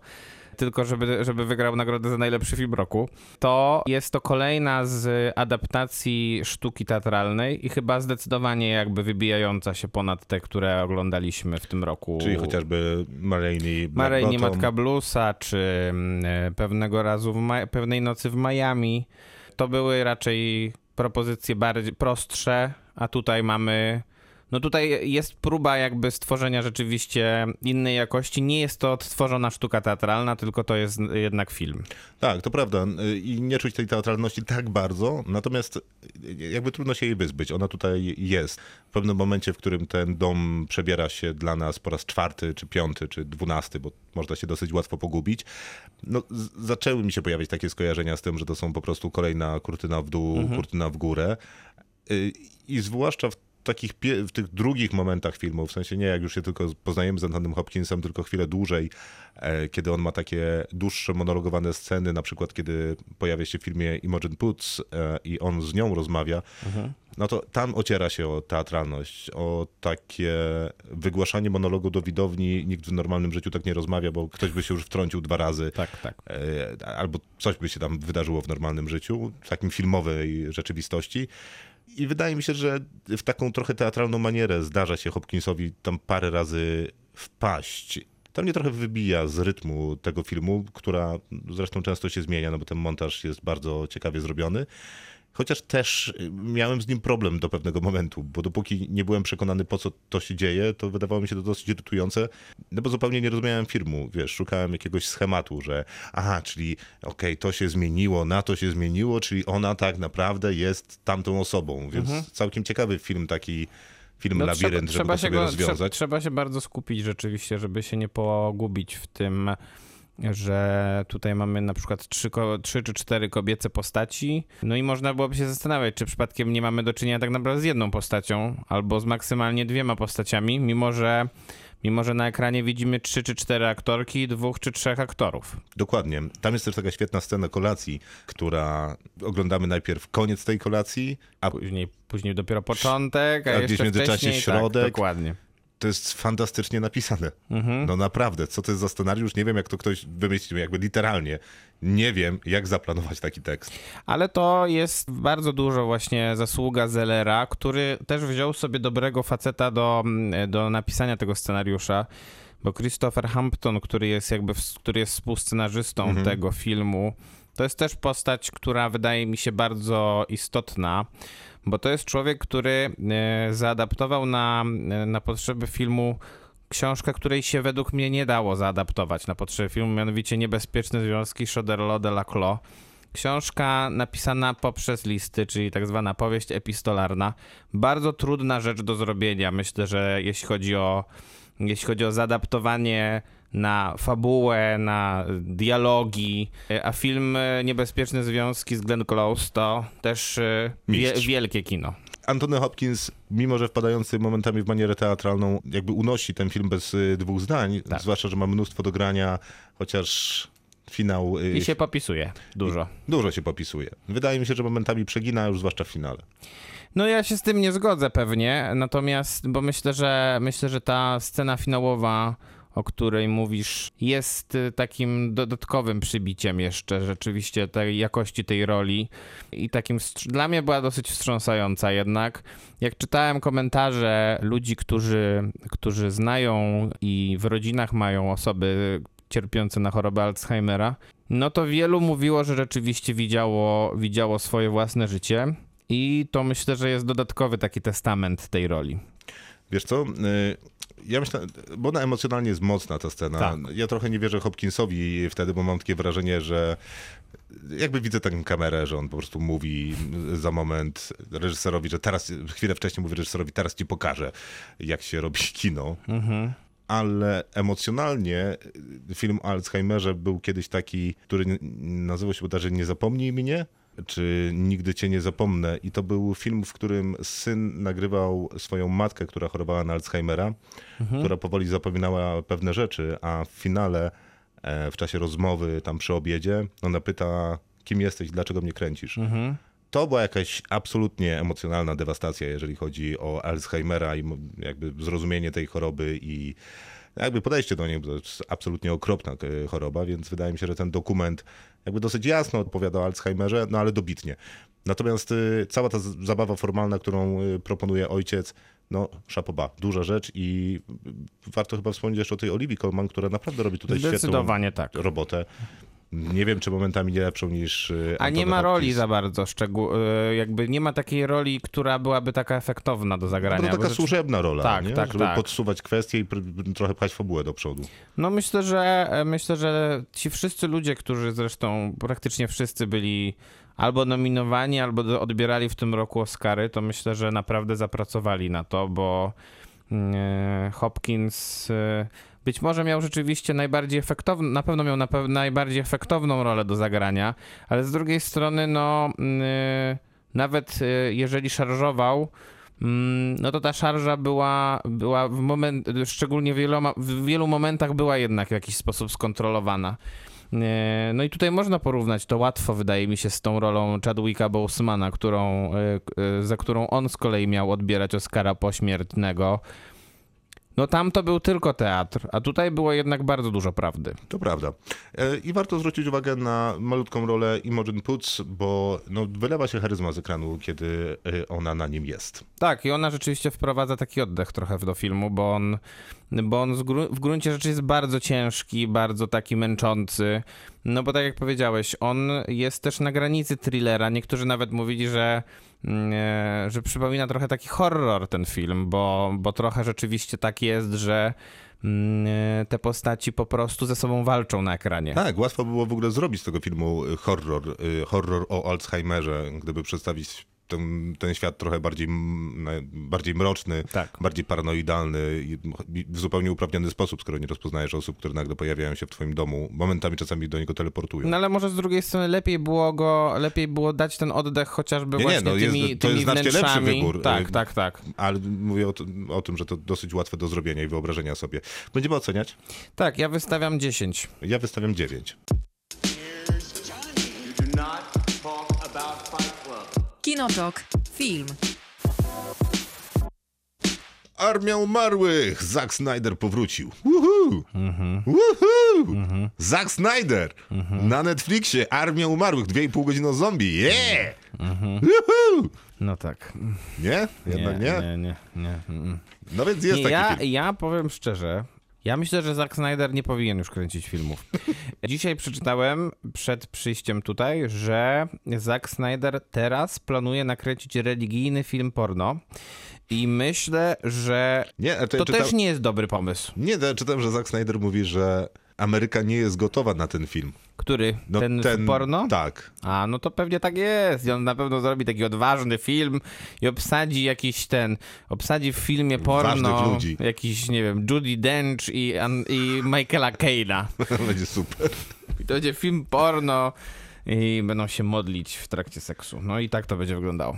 [SPEAKER 3] tylko żeby, żeby wygrał nagrodę za najlepszy film roku, to jest to kolejna z adaptacji sztuki teatralnej i chyba zdecydowanie jakby wybijająca się ponad te, które oglądaliśmy w tym roku.
[SPEAKER 2] Czyli chociażby
[SPEAKER 3] Maryjnie
[SPEAKER 2] Bottom.
[SPEAKER 3] Matka Bluesa, czy mm, e, pewnego razu w Ma- pewnej nocy w Miami. To były raczej propozycje bardziej prostsze, a tutaj mamy. No tutaj jest próba jakby stworzenia rzeczywiście innej jakości. Nie jest to odtworzona sztuka teatralna, tylko to jest jednak film.
[SPEAKER 2] Tak, to prawda. I nie czuć tej teatralności tak bardzo, natomiast jakby trudno się jej wyzbyć. Ona tutaj jest. W pewnym momencie, w którym ten dom przebiera się dla nas po raz czwarty, czy piąty, czy dwunasty, bo można się dosyć łatwo pogubić, no, zaczęły mi się pojawiać takie skojarzenia z tym, że to są po prostu kolejna kurtyna w dół, kurtyna w górę. Y, I zwłaszcza w takich w tych drugich momentach filmu, w sensie nie jak już się tylko poznajemy z Antonym Hopkinsem, tylko chwilę dłużej, e, kiedy on ma takie dłuższe monologowane sceny, na przykład kiedy pojawia się w filmie Imogen Poots e, i on z nią rozmawia, no to tam ociera się o teatralność, o takie wygłaszanie monologu do widowni. Nikt w normalnym życiu tak nie rozmawia, bo ktoś by się już wtrącił dwa razy.
[SPEAKER 3] Tak, tak.
[SPEAKER 2] E, albo coś by się tam wydarzyło w normalnym życiu, w takim filmowej rzeczywistości. I wydaje mi się, że w taką trochę teatralną manierę zdarza się Hopkinsowi tam parę razy wpaść. To mnie trochę wybija z rytmu tego filmu, która zresztą często się zmienia, no bo ten montaż jest bardzo ciekawie zrobiony. Chociaż też y, miałem z nim problem do pewnego momentu, bo dopóki nie byłem przekonany, po co to się dzieje, to wydawało mi się to dosyć irytujące, no bo zupełnie nie rozumiałem filmu, wiesz, szukałem jakiegoś schematu, że aha, czyli okej, to się zmieniło, na to się zmieniło, czyli ona tak naprawdę jest tamtą osobą, więc całkiem ciekawy film taki, film Labirynt, żeby to
[SPEAKER 3] się
[SPEAKER 2] sobie
[SPEAKER 3] go-
[SPEAKER 2] rozwiązać.
[SPEAKER 3] Trzeba, trzeba się bardzo skupić rzeczywiście, żeby się nie pogubić w tym, że tutaj mamy na przykład trzy, trzy czy cztery kobiece postaci. No i można byłoby się zastanawiać, czy przypadkiem nie mamy do czynienia tak naprawdę z jedną postacią, albo z maksymalnie dwiema postaciami, mimo że Mimo, że na ekranie widzimy trzy czy cztery aktorki dwóch czy trzech aktorów.
[SPEAKER 2] Dokładnie. Tam jest też taka świetna scena kolacji, która oglądamy najpierw koniec tej kolacji, a
[SPEAKER 3] Później, później dopiero początek, a,
[SPEAKER 2] A
[SPEAKER 3] jeszcze
[SPEAKER 2] gdzieś w międzyczasie
[SPEAKER 3] wcześniej,
[SPEAKER 2] środek.
[SPEAKER 3] Tak, dokładnie.
[SPEAKER 2] To jest fantastycznie napisane.
[SPEAKER 3] Mhm.
[SPEAKER 2] No naprawdę, co to jest za scenariusz? Nie wiem, jak to ktoś wymyślił, jakby literalnie. Nie wiem, jak zaplanować taki tekst.
[SPEAKER 3] Ale to jest bardzo dużo właśnie zasługa Zellera, który też wziął sobie dobrego faceta do, do napisania tego scenariusza, bo Christopher Hampton, który jest jakby, który jest współscenarzystą tego filmu, to jest też postać, która wydaje mi się bardzo istotna, bo to jest człowiek, który e, zaadaptował na, e, na potrzeby filmu książkę, której się według mnie nie dało zaadaptować na potrzeby filmu, mianowicie Niebezpieczne Związki Choderlos de la Clos. Książka napisana poprzez listy, czyli tak zwana powieść epistolarna. Bardzo trudna rzecz do zrobienia, myślę, że jeśli chodzi o, jeśli chodzi o zaadaptowanie na fabułę, na dialogi, a film e, Niebezpieczne Związki z Glenn Close to też e, wie, wielkie kino.
[SPEAKER 2] Antony Hopkins, mimo że wpadający momentami w manierę teatralną, jakby unosi ten film bez y, dwóch zdań,
[SPEAKER 3] Tak.
[SPEAKER 2] zwłaszcza, że ma mnóstwo do grania, chociaż finał
[SPEAKER 3] I się popisuje dużo.
[SPEAKER 2] dużo się popisuje. Wydaje mi się, że momentami przegina, już zwłaszcza w finale.
[SPEAKER 3] No ja się z tym nie zgodzę pewnie, natomiast, bo myślę, że myślę, że ta scena finałowa, o której mówisz, jest y, takim dodatkowym przybiciem jeszcze rzeczywiście tej jakości tej roli i takim, dla mnie była dosyć wstrząsająca jednak. Jak czytałem komentarze ludzi, którzy, którzy znają i w rodzinach mają osoby cierpiące na chorobę Alzheimera, no to wielu mówiło, że rzeczywiście widziało, widziało swoje własne życie. I to myślę, że jest dodatkowy taki testament tej roli.
[SPEAKER 2] Wiesz co? y, Ja myślę, bo ona emocjonalnie jest mocna ta scena.
[SPEAKER 3] Tak.
[SPEAKER 2] Ja trochę nie wierzę Hopkinsowi wtedy, bo mam takie wrażenie, że jakby widzę taką kamerę, że on po prostu mówi za moment reżyserowi, że teraz, chwilę wcześniej mówi reżyserowi, teraz ci pokażę, jak się robi kino. Ale emocjonalnie film o Alzheimerze był kiedyś taki, który nazywał się bodajże Nie zapomnij mnie, czy Nigdy cię nie zapomnę. I to był film, w którym syn nagrywał swoją matkę, która chorowała na Alzheimera, która powoli zapominała pewne rzeczy, a w finale, e, w czasie rozmowy tam przy obiedzie, ona pyta, kim jesteś, dlaczego mnie kręcisz? To była jakaś absolutnie emocjonalna dewastacja, jeżeli chodzi o Alzheimera i jakby zrozumienie tej choroby i jakby podejście do niej, bo to jest absolutnie okropna e, choroba, więc wydaje mi się, że ten dokument jakby dosyć jasno odpowiada o Alzheimerze, no ale dobitnie. Natomiast y, cała ta zabawa formalna, którą y, proponuje ojciec, no szapoba, duża rzecz i y, warto chyba wspomnieć jeszcze o tej Oliwii Colman, która naprawdę robi tutaj świetną
[SPEAKER 3] tak.
[SPEAKER 2] robotę. Nie wiem, czy momentami nie lepszą niż y,
[SPEAKER 3] A nie ma roli
[SPEAKER 2] Hopkins.
[SPEAKER 3] za bardzo szczegół, y, jakby nie ma takiej roli, która byłaby taka efektowna do zagrania.
[SPEAKER 2] No to taka
[SPEAKER 3] rzeczy-
[SPEAKER 2] służebna rola,
[SPEAKER 3] Tak,
[SPEAKER 2] nie?
[SPEAKER 3] tak,
[SPEAKER 2] żeby
[SPEAKER 3] tak.
[SPEAKER 2] podsuwać kwestie i trochę pchać fabułę do przodu.
[SPEAKER 3] No myślę, że myślę, że ci wszyscy ludzie, którzy zresztą praktycznie wszyscy byli albo nominowani, albo odbierali w tym roku Oscary, to myślę, że naprawdę zapracowali na to, bo e, Hopkins e, być może miał rzeczywiście najbardziej efektowną, na pewno miał na pew- najbardziej efektowną rolę do zagrania, ale z drugiej strony, no e, nawet e, jeżeli szarżował, Mm, no to ta szarża była, była w moment, szczególnie wieloma, w wielu momentach była jednak w jakiś sposób skontrolowana. E, No i tutaj można porównać to łatwo, wydaje mi się, z tą rolą Chadwicka Bosemana, którą, e, e, za którą on z kolei miał odbierać Oscara pośmiertnego. No tam to był tylko teatr, a tutaj było jednak bardzo dużo prawdy.
[SPEAKER 2] To prawda. E, I warto zwrócić uwagę na malutką rolę Imogen Poots, bo no, wylewa się charyzma z ekranu, kiedy e, ona na nim jest.
[SPEAKER 3] Tak, i ona rzeczywiście wprowadza taki oddech trochę do filmu, bo on, bo on w gruncie rzeczy jest bardzo ciężki, bardzo taki męczący. No bo tak jak powiedziałeś, on jest też na granicy thrillera. Niektórzy nawet mówili, że, że przypomina trochę taki horror ten film, bo, bo trochę rzeczywiście tak jest, że mm, e, te postaci po prostu ze sobą walczą na ekranie.
[SPEAKER 2] Tak, łatwo było w ogóle zrobić z tego filmu y, horror, y, horror o Alzheimerze, gdyby przedstawić ten, ten świat trochę bardziej, bardziej mroczny,
[SPEAKER 3] Tak.
[SPEAKER 2] bardziej paranoidalny w zupełnie uprawniony sposób, skoro nie rozpoznajesz osób, które nagle pojawiają się w twoim domu, momentami czasami do niego teleportują.
[SPEAKER 3] No ale może z drugiej strony lepiej było go, lepiej było dać ten oddech chociażby
[SPEAKER 2] Nie, nie,
[SPEAKER 3] właśnie
[SPEAKER 2] no, jest-
[SPEAKER 3] tymi,
[SPEAKER 2] to jest znacznie lepszy wybór.
[SPEAKER 3] Tak,
[SPEAKER 2] Y,
[SPEAKER 3] tak, tak.
[SPEAKER 2] Ale mówię o, o tym, że to dosyć łatwe do zrobienia i wyobrażenia sobie. Będziemy oceniać.
[SPEAKER 3] Tak, ja wystawiam 10.
[SPEAKER 2] Ja wystawiam 9.
[SPEAKER 4] Kinotok. Film.
[SPEAKER 2] Armia umarłych! Zack Snyder powrócił. Woohoo! Woohoo! Zack Snyder! Na Netflixie Armia umarłych, 2,5 godziny o zombie. Yeah! Woohoo!
[SPEAKER 3] No tak.
[SPEAKER 2] Nie? Jednak nie?
[SPEAKER 3] Nie, nie, nie. mm.
[SPEAKER 2] No więc jest
[SPEAKER 3] nie
[SPEAKER 2] taki
[SPEAKER 3] ja,
[SPEAKER 2] film.
[SPEAKER 3] ja powiem szczerze, ja myślę, że Zack Snyder nie powinien już kręcić filmów. Dzisiaj przeczytałem przed przyjściem tutaj, że Zack Snyder teraz planuje nakręcić religijny film porno i myślę, że
[SPEAKER 2] Nie,
[SPEAKER 3] to
[SPEAKER 2] czytam-
[SPEAKER 3] też nie jest dobry pomysł.
[SPEAKER 2] Nie, czytam, że Zack Snyder mówi, że Ameryka nie jest gotowa na ten film.
[SPEAKER 3] Który?
[SPEAKER 2] No,
[SPEAKER 3] ten, porno?
[SPEAKER 2] Tak.
[SPEAKER 3] A, no to pewnie tak jest. I on na pewno zrobi taki odważny film i obsadzi jakiś ten, obsadzi w filmie porno
[SPEAKER 2] Ważnych ludzi.
[SPEAKER 3] jakiś, nie wiem, Judy Dench i, i Michaela Caina.
[SPEAKER 2] Będzie super.
[SPEAKER 3] I to będzie film porno i będą się modlić w trakcie seksu. No i tak to będzie wyglądało.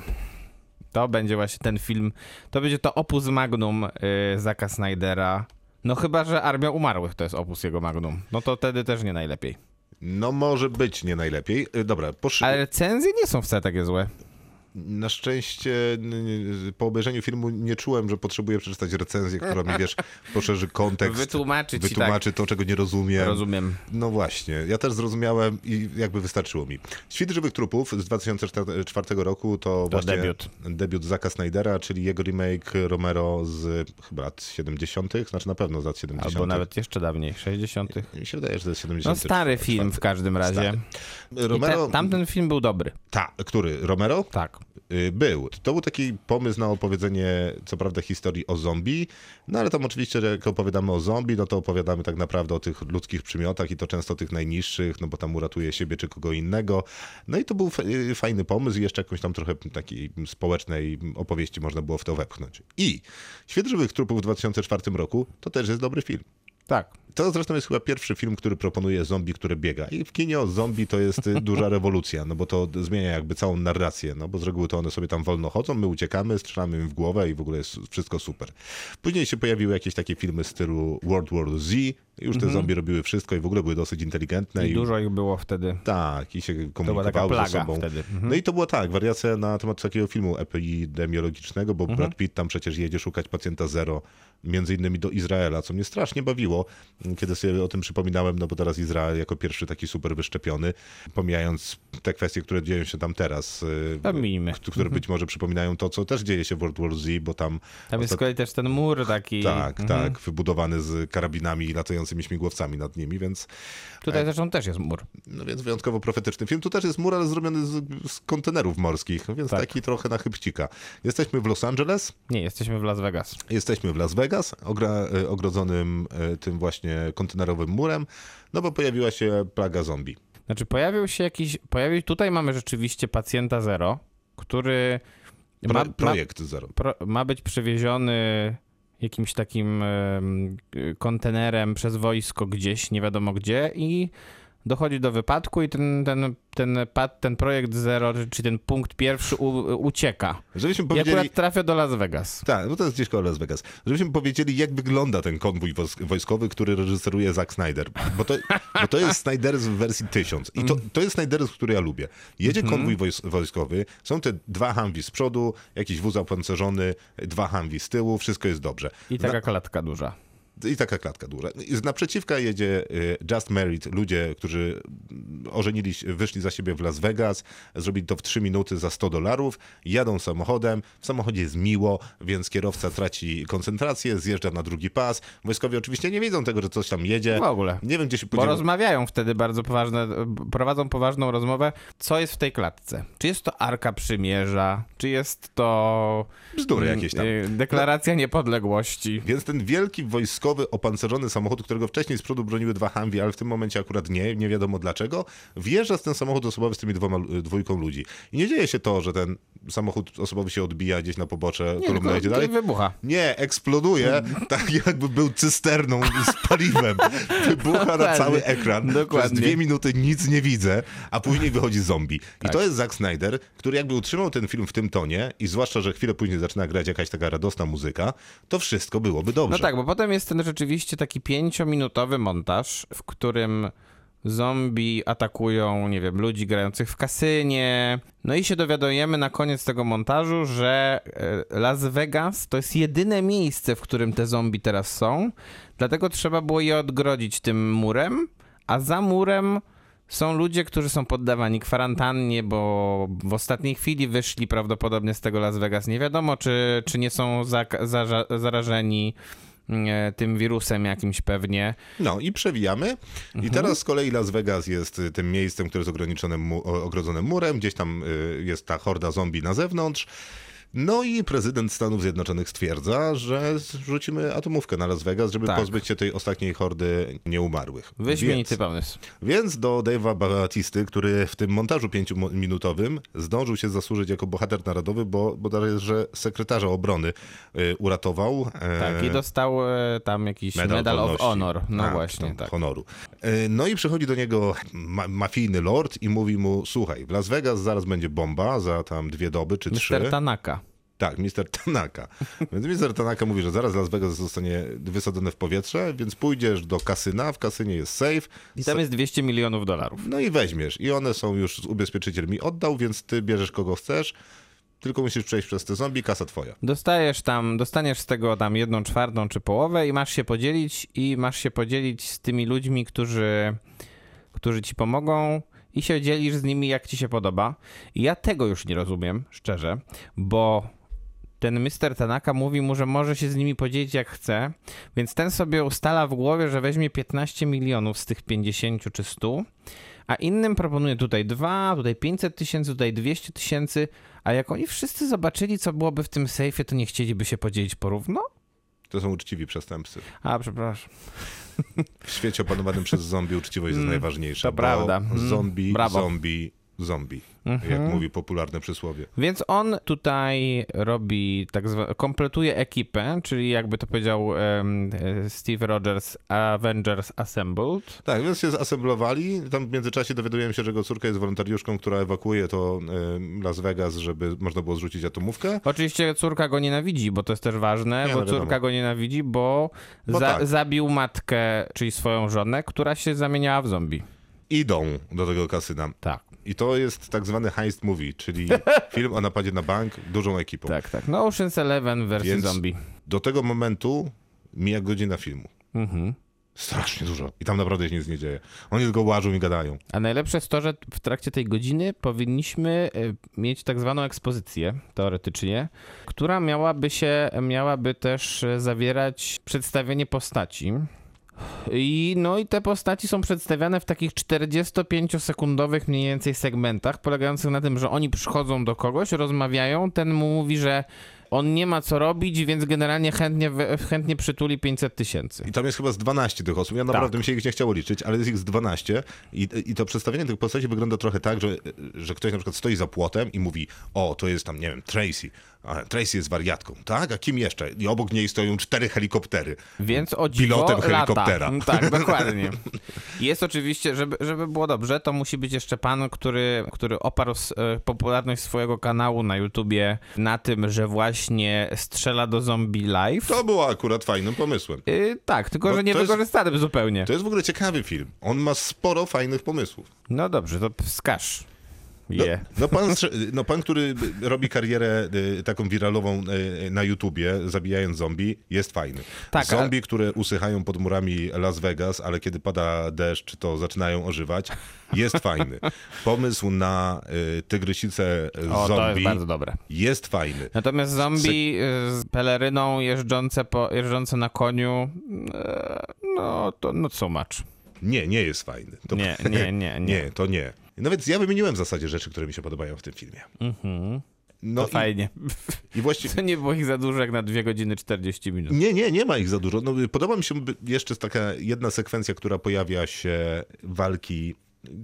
[SPEAKER 3] To będzie właśnie ten film, to będzie to opus magnum yy, Zaka Snydera. No chyba, że Armia Umarłych to jest opus jego magnum. No to wtedy też nie najlepiej.
[SPEAKER 2] No może być nie najlepiej. Y, Dobra, posz...
[SPEAKER 3] Ale recenzje nie są wcale takie złe.
[SPEAKER 2] Na szczęście po obejrzeniu filmu nie czułem, że potrzebuję przeczytać recenzję, która mi, wiesz, poszerzy kontekst.
[SPEAKER 3] Wytłumaczy
[SPEAKER 2] wytłumaczy to, czego nie rozumiem.
[SPEAKER 3] Rozumiem.
[SPEAKER 2] No właśnie, ja też zrozumiałem i jakby wystarczyło mi. Świt żywych trupów z 2004 roku to, właśnie
[SPEAKER 3] debiut.
[SPEAKER 2] debiut Zaka Snydera, czyli jego remake Romero z chyba lat 70., znaczy na pewno z lat 70.
[SPEAKER 3] Albo nawet jeszcze dawniej, 60.
[SPEAKER 2] Mi się wydaje, że to jest 70.
[SPEAKER 3] No stary film w każdym razie. I
[SPEAKER 2] Romero,
[SPEAKER 3] te, tamten film był dobry.
[SPEAKER 2] ta, który? Romero?
[SPEAKER 3] Tak.
[SPEAKER 2] Y, Był. To był taki pomysł na opowiedzenie, co prawda, historii o zombie, no ale tam oczywiście, jak opowiadamy o zombie, no to opowiadamy tak naprawdę o tych ludzkich przymiotach i to często tych najniższych, no bo tam uratuje siebie czy kogo innego. No i to był y, fajny pomysł i jeszcze jakąś tam trochę takiej społecznej opowieści można było w to wepchnąć. I Świat żywych trupów w 2004 roku to też jest dobry film.
[SPEAKER 3] Tak.
[SPEAKER 2] To zresztą jest chyba pierwszy film, który proponuje zombie, które biega. I w kinie o zombie to jest y, duża rewolucja, no bo to zmienia jakby całą narrację, no bo z reguły to one sobie tam wolno chodzą, my uciekamy, strzelamy im w głowę i w ogóle jest wszystko super. Później się pojawiły jakieś takie filmy stylu World War Z, już te zombie robiły wszystko i w ogóle były dosyć inteligentne.
[SPEAKER 3] I dużo ich było wtedy.
[SPEAKER 2] Tak, i się komunikowały ze sobą.
[SPEAKER 3] wtedy.
[SPEAKER 2] No i to było tak, wariacja na temat takiego filmu epidemiologicznego, bo Brad Pitt tam przecież jedzie szukać pacjenta zero, między innymi do Izraela, co mnie strasznie bawiło, kiedy sobie o tym przypominałem, no bo teraz Izrael jako pierwszy taki super wyszczepiony, pomijając te kwestie, które dzieją się tam teraz, y,
[SPEAKER 3] Pomijmy.
[SPEAKER 2] które być może przypominają to, co też dzieje się w World War Z, bo tam...
[SPEAKER 3] Tam jest z kolei też ten mur taki.
[SPEAKER 2] tak,
[SPEAKER 3] Mhm.
[SPEAKER 2] tak, wybudowany z karabinami i latającymi śmigłowcami nad nimi, więc
[SPEAKER 3] Tutaj zresztą też jest mur.
[SPEAKER 2] no więc wyjątkowo profetyczny film. Tu też jest mur, ale zrobiony z, z kontenerów morskich, więc
[SPEAKER 3] Tak.
[SPEAKER 2] taki trochę na chybcika. Jesteśmy w Los Angeles,
[SPEAKER 3] Nie, jesteśmy w Las Vegas.
[SPEAKER 2] jesteśmy w Las Vegas, ogra, e, ogrodzonym e, tym właśnie kontenerowym murem, no bo pojawiła się plaga zombie.
[SPEAKER 3] Znaczy pojawił się jakiś, pojawił, tutaj mamy rzeczywiście pacjenta zero, który
[SPEAKER 2] Pro,
[SPEAKER 3] ma, ma,
[SPEAKER 2] projekt Zero.
[SPEAKER 3] pro, ma być przewieziony jakimś takim em, kontenerem przez wojsko gdzieś, nie wiadomo gdzie i dochodzi do wypadku i ten, ten, ten, pad- ten projekt zero, czy ten punkt pierwszy u, ucieka.
[SPEAKER 2] Żebyśmy
[SPEAKER 3] I
[SPEAKER 2] powiedzieli...
[SPEAKER 3] akurat trafia do Las Vegas.
[SPEAKER 2] Tak, no to jest gdzieś koło Las Vegas. Żebyśmy powiedzieli, jak wygląda ten konwój wojskowy, który reżyseruje Zack Snyder. Bo to, bo to jest Snyder's w wersji 1000. I to, to jest Snyder's, który ja lubię. Jedzie konwój wojs- wojskowy, są te dwa Humvee z przodu, jakiś wóz opancerzony, dwa Humvee z tyłu, wszystko jest dobrze.
[SPEAKER 3] I taka klatka duża.
[SPEAKER 2] I taka klatka duża. Z naprzeciwka jedzie y, Just Married, ludzie, którzy mm, ożenili wyszli za siebie w Las Vegas, zrobili to w 3 minuty za 100 dolarów, jadą samochodem, w samochodzie jest miło, więc kierowca traci koncentrację, zjeżdża na drugi pas. Wojskowi oczywiście nie wiedzą tego, że coś tam jedzie.
[SPEAKER 3] W ogóle.
[SPEAKER 2] Nie wiem, gdzie się
[SPEAKER 3] Bo
[SPEAKER 2] podziewa.
[SPEAKER 3] rozmawiają wtedy bardzo poważne, prowadzą poważną rozmowę, co jest w tej klatce. Czy jest to Arka Przymierza, czy jest to
[SPEAKER 2] Bzdury jakieś tam.
[SPEAKER 3] y, deklaracja niepodległości.
[SPEAKER 2] Więc ten wielki wojskowy wojskowy, opancerzony samochód, którego wcześniej z przodu broniły dwa Humvee, ale w tym momencie akurat nie, nie wiadomo dlaczego, wjeżdża z ten samochód osobowy z tymi dwoma, dwójką ludzi. I nie dzieje się to, że ten samochód osobowy się odbija gdzieś na pobocze,
[SPEAKER 3] Nie,
[SPEAKER 2] kolumna jedzie dalej.
[SPEAKER 3] wybucha.
[SPEAKER 2] Nie, eksploduje, tak jakby był cysterną z paliwem. Wybucha na cały ekran. Przez
[SPEAKER 3] Dokładnie.
[SPEAKER 2] dwie minuty nic nie widzę, a później wychodzi zombie.
[SPEAKER 3] Tak.
[SPEAKER 2] I to jest Zack Snyder, który jakby utrzymał ten film w tym tonie i zwłaszcza, że chwilę później zaczyna grać jakaś taka radosna muzyka, to wszystko byłoby dobrze.
[SPEAKER 3] No tak, bo potem jest ten rzeczywiście taki pięciominutowy montaż, w którym zombie atakują, nie wiem, ludzi grających w kasynie. No i się dowiadujemy na koniec tego montażu, że e, Las Vegas to jest jedyne miejsce, w którym te zombie teraz są. Dlatego trzeba było je odgrodzić tym murem, a za murem są ludzie, którzy są poddawani kwarantannie, bo w ostatniej chwili wyszli prawdopodobnie z tego Las Vegas. Nie wiadomo, czy, czy nie są zak- zaża- zarażeni tym wirusem jakimś pewnie.
[SPEAKER 2] No i przewijamy. I teraz z kolei Las Vegas jest y, tym miejscem, które jest ograniczone mu, o- ogrodzone murem. Gdzieś tam y, jest ta horda zombie na zewnątrz. No i prezydent Stanów Zjednoczonych stwierdza, że rzucimy atomówkę na Las Vegas, żeby
[SPEAKER 3] Tak.
[SPEAKER 2] pozbyć się tej ostatniej hordy nieumarłych.
[SPEAKER 3] Wyśmienity
[SPEAKER 2] Więc,
[SPEAKER 3] pomysł.
[SPEAKER 2] więc do Dave'a Batisty, który w tym montażu pięciominutowym zdążył się zasłużyć jako bohater narodowy, bo bodajże sekretarza obrony y, uratował. e,
[SPEAKER 3] Tak, i dostał e, tam jakiś Medal, of
[SPEAKER 2] wolności.
[SPEAKER 3] Honor. No
[SPEAKER 2] A,
[SPEAKER 3] właśnie, tak.
[SPEAKER 2] Honoru. E, No i przychodzi do niego ma mafijny lord i mówi mu, słuchaj, w Las Vegas zaraz będzie bomba za tam dwie doby czy trzy.
[SPEAKER 3] Mr. Tanaka.
[SPEAKER 2] Tak, Mr. Tanaka. Więc Mr. Tanaka mówi, że zaraz Las Vegas zostanie wysadzone w powietrze, więc pójdziesz do kasyna, w kasynie jest safe.
[SPEAKER 3] I tam jest 200 milionów dolarów.
[SPEAKER 2] No i weźmiesz. I one są już, ubezpieczyciel mi oddał, więc ty bierzesz kogo chcesz, tylko musisz przejść przez te zombie, kasa twoja.
[SPEAKER 3] Dostajesz tam, dostaniesz z tego tam jedną czwartą czy połowę i masz się podzielić i masz się podzielić z tymi ludźmi, którzy, którzy ci pomogą i się dzielisz z nimi jak ci się podoba. I ja tego już nie rozumiem, szczerze, bo ten Mr. Tanaka mówi mu, że może się z nimi podzielić jak chce, więc ten sobie ustala w głowie, że weźmie 15 milionów z tych 50 czy 100, a innym proponuje tutaj 2, tutaj 500 tysięcy, tutaj 200 tysięcy, a jak oni wszyscy zobaczyli, co byłoby w tym sejfie, to nie chcieliby się podzielić porówno?
[SPEAKER 2] To są uczciwi przestępcy.
[SPEAKER 3] A, przepraszam.
[SPEAKER 2] W świecie opanowanym przez zombie uczciwość jest najważniejsza.
[SPEAKER 3] to prawda. Mm,
[SPEAKER 2] Zombie,
[SPEAKER 3] brawo.
[SPEAKER 2] zombie, zombie.
[SPEAKER 3] Mhm.
[SPEAKER 2] Jak mówi popularne przysłowie.
[SPEAKER 3] Więc on tutaj robi tak zwane, kompletuje ekipę, czyli jakby to powiedział e, Steve Rogers, Avengers Assembled.
[SPEAKER 2] Tak, więc się zasemblowali. Tam w międzyczasie dowiadujemy się, że jego córka jest wolontariuszką, która ewakuuje to e, Las Vegas, żeby można było zrzucić atomówkę.
[SPEAKER 3] Oczywiście córka go nienawidzi, bo to jest też ważne,
[SPEAKER 2] Nie,
[SPEAKER 3] bo
[SPEAKER 2] no
[SPEAKER 3] córka go nienawidzi, bo,
[SPEAKER 2] Bo
[SPEAKER 3] za,
[SPEAKER 2] tak.
[SPEAKER 3] zabił matkę, czyli swoją żonę, która się zamieniała w zombie.
[SPEAKER 2] Idą do tego kasyna.
[SPEAKER 3] Tak.
[SPEAKER 2] I to jest tak zwany heist movie, czyli film o napadzie na bank dużą ekipą.
[SPEAKER 3] Tak, tak. No Ocean's Eleven wersji
[SPEAKER 2] Więc
[SPEAKER 3] zombie.
[SPEAKER 2] do tego momentu mija godzina filmu.
[SPEAKER 3] Mhm.
[SPEAKER 2] Strasznie dużo. I tam naprawdę się nic nie dzieje. Oni tylko łażą i gadają.
[SPEAKER 3] A najlepsze jest to, że w trakcie tej godziny powinniśmy e, mieć tak zwaną ekspozycję, teoretycznie, która miałaby się, miałaby też e, zawierać przedstawienie postaci. I, no i te postaci są przedstawiane w takich 45-sekundowych mniej więcej segmentach, polegających na tym, że oni przychodzą do kogoś, rozmawiają, ten mu mówi, że on nie ma co robić, więc generalnie chętnie, chętnie przytuli 500 tysięcy.
[SPEAKER 2] I tam jest chyba z 12 tych osób. Ja naprawdę mi się ich nie chciało liczyć, ale jest ich z 12. I, I to przedstawienie tych postaci wygląda trochę tak, że, że ktoś na przykład stoi za płotem i mówi: O, to jest tam, nie wiem, Tracy. A Tracy jest wariatką, tak? A kim jeszcze? I obok niej stoją cztery helikoptery.
[SPEAKER 3] Więc o dziwo
[SPEAKER 2] Pilotem
[SPEAKER 3] lata.
[SPEAKER 2] helikoptera.
[SPEAKER 3] Mm, Tak, dokładnie. Jest oczywiście, żeby, żeby było dobrze, to musi być jeszcze pan, który, który oparł e, popularność swojego kanału na YouTubie na tym, że właśnie strzela do zombie live.
[SPEAKER 2] To było akurat fajnym pomysłem.
[SPEAKER 3] Y, tak, tylko
[SPEAKER 2] Bo
[SPEAKER 3] że nie wykorzystanym zupełnie.
[SPEAKER 2] To jest w ogóle ciekawy film. On ma sporo fajnych pomysłów.
[SPEAKER 3] No dobrze, to wskaż
[SPEAKER 2] No,
[SPEAKER 3] je.
[SPEAKER 2] no, pan, strze- no pan, który robi karierę y, taką wiralową y, na YouTubie, zabijając zombie, jest fajny.
[SPEAKER 3] Tak,
[SPEAKER 2] zombie, które usychają pod murami Las Vegas, ale kiedy pada deszcz, to zaczynają ożywać, jest fajny. Pomysł na y, tygrysicę
[SPEAKER 3] O,
[SPEAKER 2] zombie
[SPEAKER 3] to jest bardzo dobre.
[SPEAKER 2] jest fajny.
[SPEAKER 3] Natomiast zombie z peleryną jeżdżące, po, jeżdżące na koniu, no to not so much.
[SPEAKER 2] Nie, nie jest fajny. To,
[SPEAKER 3] Nie, nie, nie, nie.
[SPEAKER 2] nie, to nie. No więc ja wymieniłem w zasadzie rzeczy, które mi się podobają w tym filmie. No
[SPEAKER 3] to
[SPEAKER 2] i,
[SPEAKER 3] fajnie.
[SPEAKER 2] i właściwie...
[SPEAKER 3] To nie było ich za dużo jak na 2 godziny 40 minut.
[SPEAKER 2] Nie, nie, nie ma ich za dużo. No, podoba mi się jeszcze taka jedna sekwencja, która pojawia się walki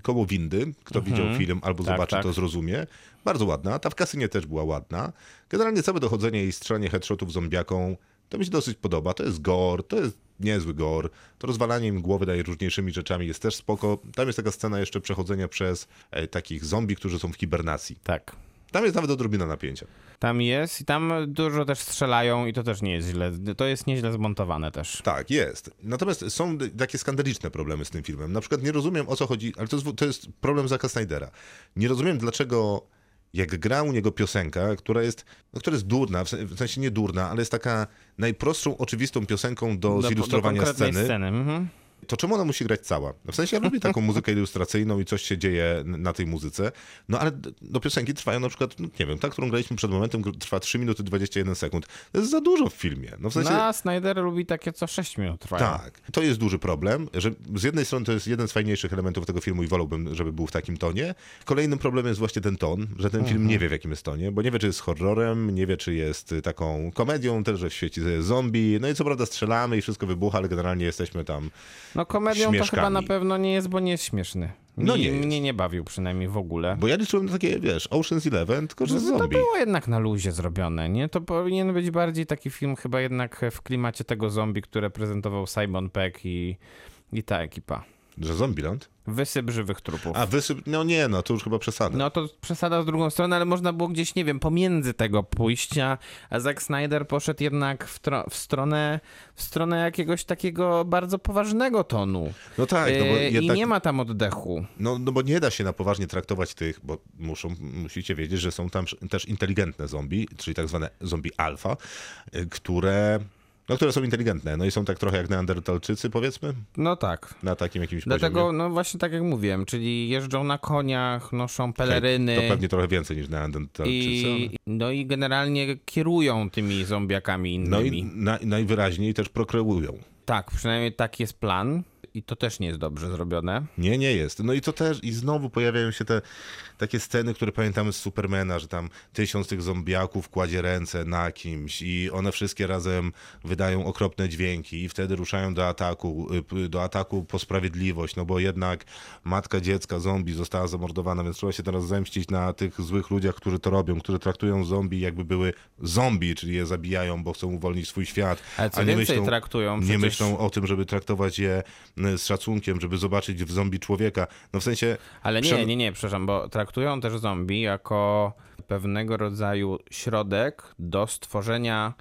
[SPEAKER 2] koło windy. Kto widział film albo
[SPEAKER 3] Tak,
[SPEAKER 2] zobaczy,
[SPEAKER 3] tak.
[SPEAKER 2] to zrozumie. Bardzo ładna. Ta w kasynie też była ładna. Generalnie całe dochodzenie i strzelanie headshotów zombiaką to mi się dosyć podoba. To jest gore, to jest niezły gore. To rozwalanie im głowy najróżniejszymi rzeczami jest też spoko. Tam jest taka scena jeszcze przechodzenia przez e, takich zombie, którzy są w hibernacji.
[SPEAKER 3] Tak.
[SPEAKER 2] Tam jest nawet odrobina napięcia.
[SPEAKER 3] Tam jest i tam dużo też strzelają i to też nie jest źle. To jest nieźle zmontowane też.
[SPEAKER 2] Tak, jest. Natomiast są takie skandaliczne problemy z tym filmem. Na przykład nie rozumiem o co chodzi, ale to jest, to jest problem Zacka Snydera. Nie rozumiem dlaczego jak gra u niego piosenka, która jest, no, która jest durna, w sensie nie durna, ale jest taka najprostszą, oczywistą piosenką do, zilustrowania
[SPEAKER 3] konkretnej
[SPEAKER 2] sceny,
[SPEAKER 3] sceny. Mhm.
[SPEAKER 2] To czemu ona musi grać cała? No W sensie ja lubię taką muzykę ilustracyjną i coś się dzieje na tej muzyce, no ale d- no, piosenki trwają na przykład, no, nie wiem, ta, którą graliśmy przed momentem, trwa 3 minuty 21 sekund. To jest za dużo w filmie. No w sensie...
[SPEAKER 3] No, a Snyder lubi takie co 6 minut trwają.
[SPEAKER 2] Tak, to jest duży problem, że z jednej strony to jest jeden z fajniejszych elementów tego filmu i wolałbym, żeby był w takim tonie. Kolejnym problemem jest właśnie ten ton, że ten film nie wie w jakim jest tonie, bo nie wie, czy jest horrorem, nie wie, czy jest y, taką komedią, też, że w świecie zombie, no i co prawda strzelamy i wszystko wybucha, ale generalnie jesteśmy tam...
[SPEAKER 3] No komedią to
[SPEAKER 2] Śmieszkami.
[SPEAKER 3] chyba na pewno nie jest, bo nie jest śmieszny.
[SPEAKER 2] No
[SPEAKER 3] Mi-
[SPEAKER 2] nie jest.
[SPEAKER 3] Mnie nie bawił przynajmniej w ogóle.
[SPEAKER 2] Bo ja liczyłem na takie, wiesz, Ocean's Eleven, tylko że
[SPEAKER 3] No to
[SPEAKER 2] zombie.
[SPEAKER 3] było jednak na luzie zrobione, nie? To powinien być bardziej taki film chyba jednak w klimacie tego zombie, które prezentował Simon Peck i, i ta ekipa.
[SPEAKER 2] Że Zombieland?
[SPEAKER 3] Wysyp żywych trupów.
[SPEAKER 2] A wysyp... No nie, no to już chyba przesada.
[SPEAKER 3] No to przesada z drugą stronę, ale można było gdzieś, nie wiem, pomiędzy tego pójścia, a Zack Snyder poszedł jednak w, tro- w, stronę, w stronę jakiegoś takiego bardzo poważnego tonu.
[SPEAKER 2] No tak, no bo
[SPEAKER 3] Yy,
[SPEAKER 2] jednak...
[SPEAKER 3] I nie ma tam oddechu.
[SPEAKER 2] No, no bo nie da się na poważnie traktować tych, bo muszą, musicie wiedzieć, że są tam też inteligentne zombie, czyli tak zwane zombie alfa, y, które, no, które są inteligentne. No i są tak trochę jak neandertalczycy, powiedzmy,
[SPEAKER 3] No tak.
[SPEAKER 2] na takim jakimś
[SPEAKER 3] Dlatego,
[SPEAKER 2] poziomie.
[SPEAKER 3] no właśnie tak jak mówiłem, czyli jeżdżą na koniach, noszą peleryny.
[SPEAKER 2] To pewnie trochę więcej niż neandertalczycy.
[SPEAKER 3] I, no i generalnie kierują tymi zombiakami
[SPEAKER 2] ale... No
[SPEAKER 3] innymi.
[SPEAKER 2] i na, najwyraźniej też prokreują.
[SPEAKER 3] Tak, przynajmniej taki jest plan i to też nie jest dobrze zrobione.
[SPEAKER 2] Nie, nie jest. No i to też, i znowu pojawiają się te takie sceny, które pamiętamy z Supermana, że tam tysiąc tych zombiaków kładzie ręce na kimś i one wszystkie razem wydają okropne dźwięki i wtedy ruszają do ataku, y, do ataku po sprawiedliwość, no bo jednak matka dziecka zombie została zamordowana, więc trzeba się teraz zemścić na tych złych ludziach, którzy to robią, którzy traktują zombie jakby były zombie, czyli je zabijają, bo chcą uwolnić swój świat,
[SPEAKER 3] Ale co
[SPEAKER 2] a nie
[SPEAKER 3] więcej
[SPEAKER 2] myślą,
[SPEAKER 3] traktują
[SPEAKER 2] nie
[SPEAKER 3] przecież...
[SPEAKER 2] myślą o tym, żeby traktować je y, z szacunkiem, żeby zobaczyć w zombie człowieka. No w sensie...
[SPEAKER 3] Ale nie, nie, nie, przepraszam, bo traktują też zombie jako pewnego rodzaju środek do stworzenia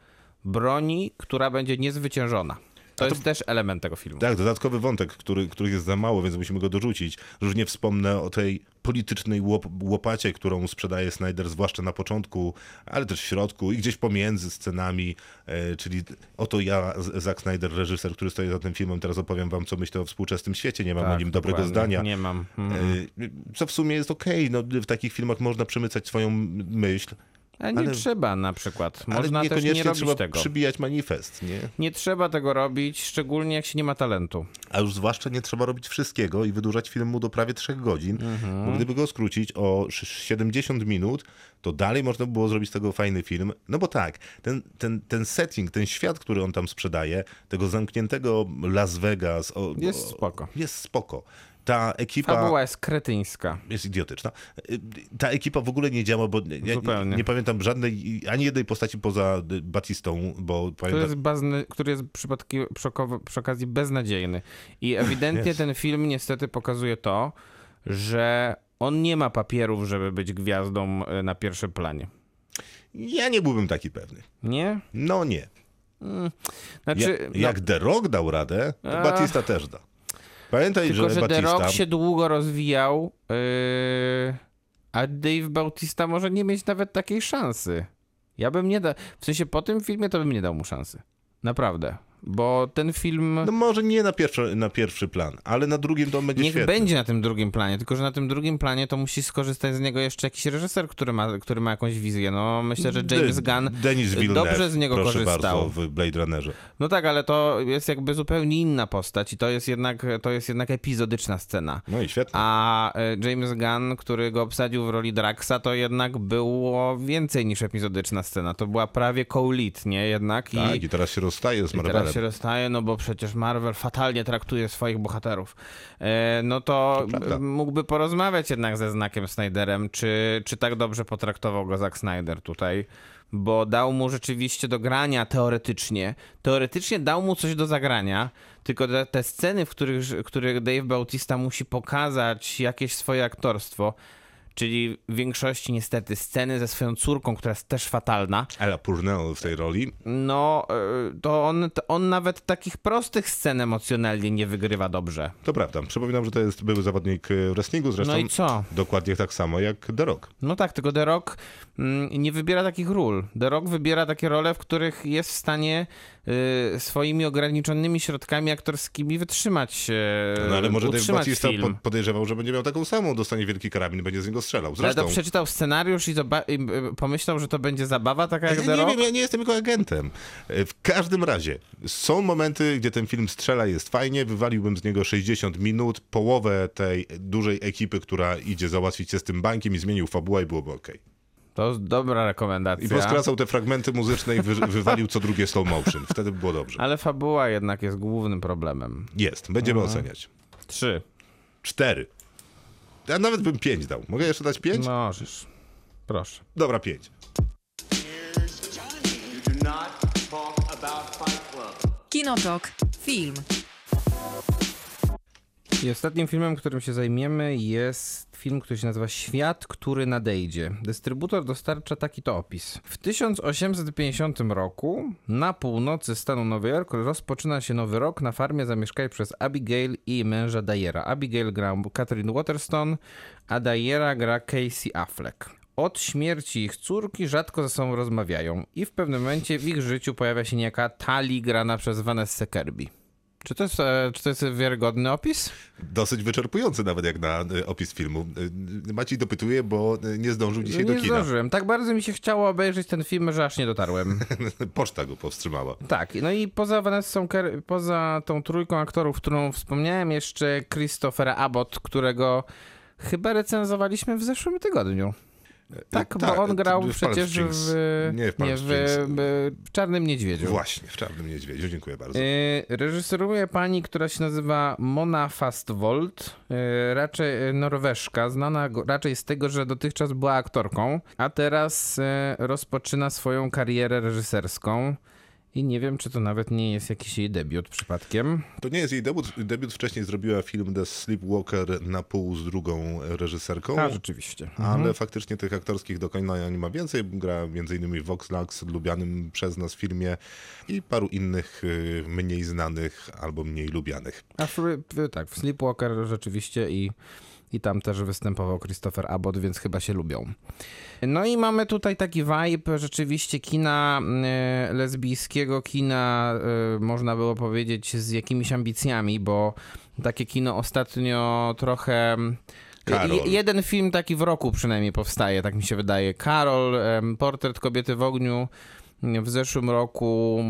[SPEAKER 3] broni, która będzie niezwyciężona. To jest też element tego filmu.
[SPEAKER 2] Tak, dodatkowy wątek, który, który jest za mało, więc musimy go dorzucić. Już nie wspomnę o tej politycznej łop, łopacie, którą sprzedaje Snyder, zwłaszcza na początku, ale też w środku i gdzieś pomiędzy scenami, e, czyli oto ja, Zack Snyder, reżyser, który stoi za tym filmem, teraz opowiem wam, co myślę o współczesnym świecie, nie mam o
[SPEAKER 3] Tak,
[SPEAKER 2] nim dobrego
[SPEAKER 3] dokładnie.
[SPEAKER 2] zdania.
[SPEAKER 3] Nie mam. Mhm.
[SPEAKER 2] E, Co w sumie jest okej, no w takich filmach można przemycać swoją myśl,
[SPEAKER 3] Ale nie
[SPEAKER 2] ale-
[SPEAKER 3] trzeba na przykład.
[SPEAKER 2] ale
[SPEAKER 3] Można też nie robić
[SPEAKER 2] trzeba
[SPEAKER 3] tego.
[SPEAKER 2] przybijać manifest, nie?
[SPEAKER 3] Nie trzeba tego robić, szczególnie jak się nie ma talentu.
[SPEAKER 2] A już zwłaszcza nie trzeba robić wszystkiego i wydłużać filmu do prawie 3 godzin,
[SPEAKER 3] Mhm.
[SPEAKER 2] bo gdyby go skrócić o sz- 70 minut, to dalej można by było zrobić z tego fajny film. No bo tak, ten, ten, ten setting, ten świat, który on tam sprzedaje, tego zamkniętego Las Vegas, o,
[SPEAKER 3] Jest
[SPEAKER 2] o,
[SPEAKER 3] spoko.
[SPEAKER 2] Jest spoko. Ta ekipa
[SPEAKER 3] Fabuła jest kretyńska.
[SPEAKER 2] jest idiotyczna. Ta ekipa w ogóle nie działa, bo ja nie, nie pamiętam żadnej, ani jednej postaci poza Batistą, bo
[SPEAKER 3] Który
[SPEAKER 2] pamiętam...
[SPEAKER 3] jest, bazny, który jest przypadki, przy, przy okazji beznadziejny. I ewidentnie
[SPEAKER 2] Jest.
[SPEAKER 3] ten film niestety pokazuje to, że on nie ma papierów, żeby być gwiazdą e, na pierwszym planie.
[SPEAKER 2] Ja nie byłbym taki pewny.
[SPEAKER 3] Nie?
[SPEAKER 2] No nie.
[SPEAKER 3] Znaczy,
[SPEAKER 2] Ja,
[SPEAKER 3] no,
[SPEAKER 2] jak The Rock dał radę, to
[SPEAKER 3] Ach.
[SPEAKER 2] Batista też da. Pamiętaj,
[SPEAKER 3] tylko, że
[SPEAKER 2] że
[SPEAKER 3] The. Rock się długo rozwijał, yy, a Dave Bautista może nie mieć nawet takiej szansy. Ja bym nie dał, w sensie po tym filmie to bym nie dał mu szansy. Naprawdę. Bo ten film
[SPEAKER 2] No może nie na pierwszy, na pierwszy plan, ale na drugim to będzie
[SPEAKER 3] niech
[SPEAKER 2] świetny.
[SPEAKER 3] będzie na tym drugim planie, tylko że na tym drugim planie to musi skorzystać z niego jeszcze jakiś reżyser, który ma, który ma jakąś wizję. No myślę, że James Gunn
[SPEAKER 2] Denis Villeneuve,
[SPEAKER 3] dobrze z niego
[SPEAKER 2] proszę
[SPEAKER 3] korzystał.
[SPEAKER 2] bardzo, w Blade Runnerze.
[SPEAKER 3] No tak, ale to jest jakby zupełnie inna postać i to jest jednak, to jest jednak epizodyczna scena.
[SPEAKER 2] No i świetnie.
[SPEAKER 3] A e, James Gunn, który go obsadził w roli Draxa, to jednak było więcej niż epizodyczna scena. To była prawie co-lead, nie? Jednak.
[SPEAKER 2] tak, i teraz się rozstaje z
[SPEAKER 3] I
[SPEAKER 2] Marvelem.
[SPEAKER 3] Się rozstaje, no bo przecież Marvel fatalnie traktuje swoich bohaterów. E, no to,
[SPEAKER 2] To
[SPEAKER 3] mógłby porozmawiać jednak ze Znakiem Snyderem, czy, czy tak dobrze potraktował go Zack Snyder tutaj, bo dał mu rzeczywiście do grania teoretycznie. Teoretycznie dał mu coś do zagrania, tylko te, te sceny, w których, w których Dave Bautista musi pokazać jakieś swoje aktorstwo, czyli w większości niestety sceny ze swoją córką, która jest też fatalna,
[SPEAKER 2] Ella Purnell w tej roli.
[SPEAKER 3] no, y, to on, to on nawet takich prostych scen emocjonalnie nie wygrywa dobrze.
[SPEAKER 2] To prawda. Przypominam, że to jest były zawodnik e, wrestlingu, zresztą
[SPEAKER 3] No i co?
[SPEAKER 2] dokładnie tak samo jak The Rock.
[SPEAKER 3] No tak, tylko The Rock mm, nie wybiera takich ról. The Rock wybiera takie role, w których jest w stanie swoimi ograniczonymi środkami aktorskimi wytrzymać y,
[SPEAKER 2] No ale może Dave Bautista
[SPEAKER 3] film.
[SPEAKER 2] po- podejrzewał, że będzie miał taką samą, dostanie wielki karabin, będzie z niego strzelał.
[SPEAKER 3] Ale
[SPEAKER 2] Zresztą,
[SPEAKER 3] to przeczytał scenariusz i, i y, pomyślał, że to będzie zabawa taka jak
[SPEAKER 2] ja
[SPEAKER 3] The
[SPEAKER 2] nie wiem, ja nie jestem jego agentem. E, W każdym razie, są momenty, gdzie ten film strzela, jest fajnie, wywaliłbym z niego 60 minut, połowę tej dużej ekipy, która idzie załatwić się z tym bankiem i zmienił fabułę i byłoby okej.
[SPEAKER 3] To jest dobra rekomendacja.
[SPEAKER 2] I poskracał te fragmenty muzyczne i wy, wywalił co drugie slow motion. Wtedy by było dobrze.
[SPEAKER 3] Ale fabuła jednak jest głównym problemem.
[SPEAKER 2] Jest, będziemy oceniać.
[SPEAKER 3] Trzy.
[SPEAKER 2] Cztery. Ja nawet bym pięć dał. Mogę jeszcze dać pięć?
[SPEAKER 3] Możesz. Proszę.
[SPEAKER 2] Dobra, pięć.
[SPEAKER 4] Kinotok. Film.
[SPEAKER 3] I ostatnim filmem, którym się zajmiemy jest film, który się nazywa Świat, który nadejdzie. Dystrybutor dostarcza taki to opis. W 1850 roku na północy stanu Nowy Jork rozpoczyna się nowy rok na farmie zamieszkanej przez Abigail i męża Dayera. Abigail gra Catherine Waterston, a Dayera gra Casey Affleck. Od śmierci ich córki rzadko ze sobą rozmawiają i w pewnym momencie w ich życiu pojawia się niejaka Tali grana przez Vanessa Kirby. Czy to jest, e, czy to jest wiarygodny opis?
[SPEAKER 2] Dosyć wyczerpujący nawet jak na y, opis filmu. Y, Maciej dopytuje, bo nie zdążył dzisiaj
[SPEAKER 3] nie
[SPEAKER 2] do kina.
[SPEAKER 3] zdążyłem. Tak bardzo mi się chciało obejrzeć ten film, że aż nie dotarłem.
[SPEAKER 2] Poczta go powstrzymała.
[SPEAKER 3] tak, no i poza Vanessą, poza tą trójką aktorów, którą wspomniałem, jeszcze Christophera Abbott, którego chyba recenzowaliśmy w zeszłym tygodniu. Tak,
[SPEAKER 2] Y,
[SPEAKER 3] bo on grał
[SPEAKER 2] w
[SPEAKER 3] przecież w,
[SPEAKER 2] Nie w
[SPEAKER 3] nie, w, w Czarnym Niedźwiedziu.
[SPEAKER 2] Właśnie, w Czarnym Niedźwiedziu. Dziękuję bardzo.
[SPEAKER 3] Y, Reżyseruje pani, która się nazywa Mona Fastvold, y, raczej y, Norweszka, znana raczej z tego, że dotychczas była aktorką, a teraz y, rozpoczyna swoją karierę reżyserską. I nie wiem, czy to nawet nie jest jakiś jej debiut przypadkiem.
[SPEAKER 2] To nie jest jej debiut. Debiut wcześniej zrobiła film The Sleepwalker na pół z drugą reżyserką.
[SPEAKER 3] A, rzeczywiście.
[SPEAKER 2] Ale faktycznie tych aktorskich dokonań nie ma więcej. Gra m.in. w Voxlax, lubianym przez nas filmie i paru innych y, mniej znanych albo mniej lubianych.
[SPEAKER 3] A w, tak, w Sleepwalker rzeczywiście i, i tam też występował Christopher Abbott, więc chyba się lubią. No i mamy tutaj taki vibe rzeczywiście kina e, lesbijskiego, kina e, można było powiedzieć z jakimiś ambicjami, bo takie kino ostatnio trochę...
[SPEAKER 2] Karol.
[SPEAKER 3] Je- Jeden film taki w roku przynajmniej powstaje, tak mi się wydaje. Karol, Portret kobiety w ogniu w zeszłym roku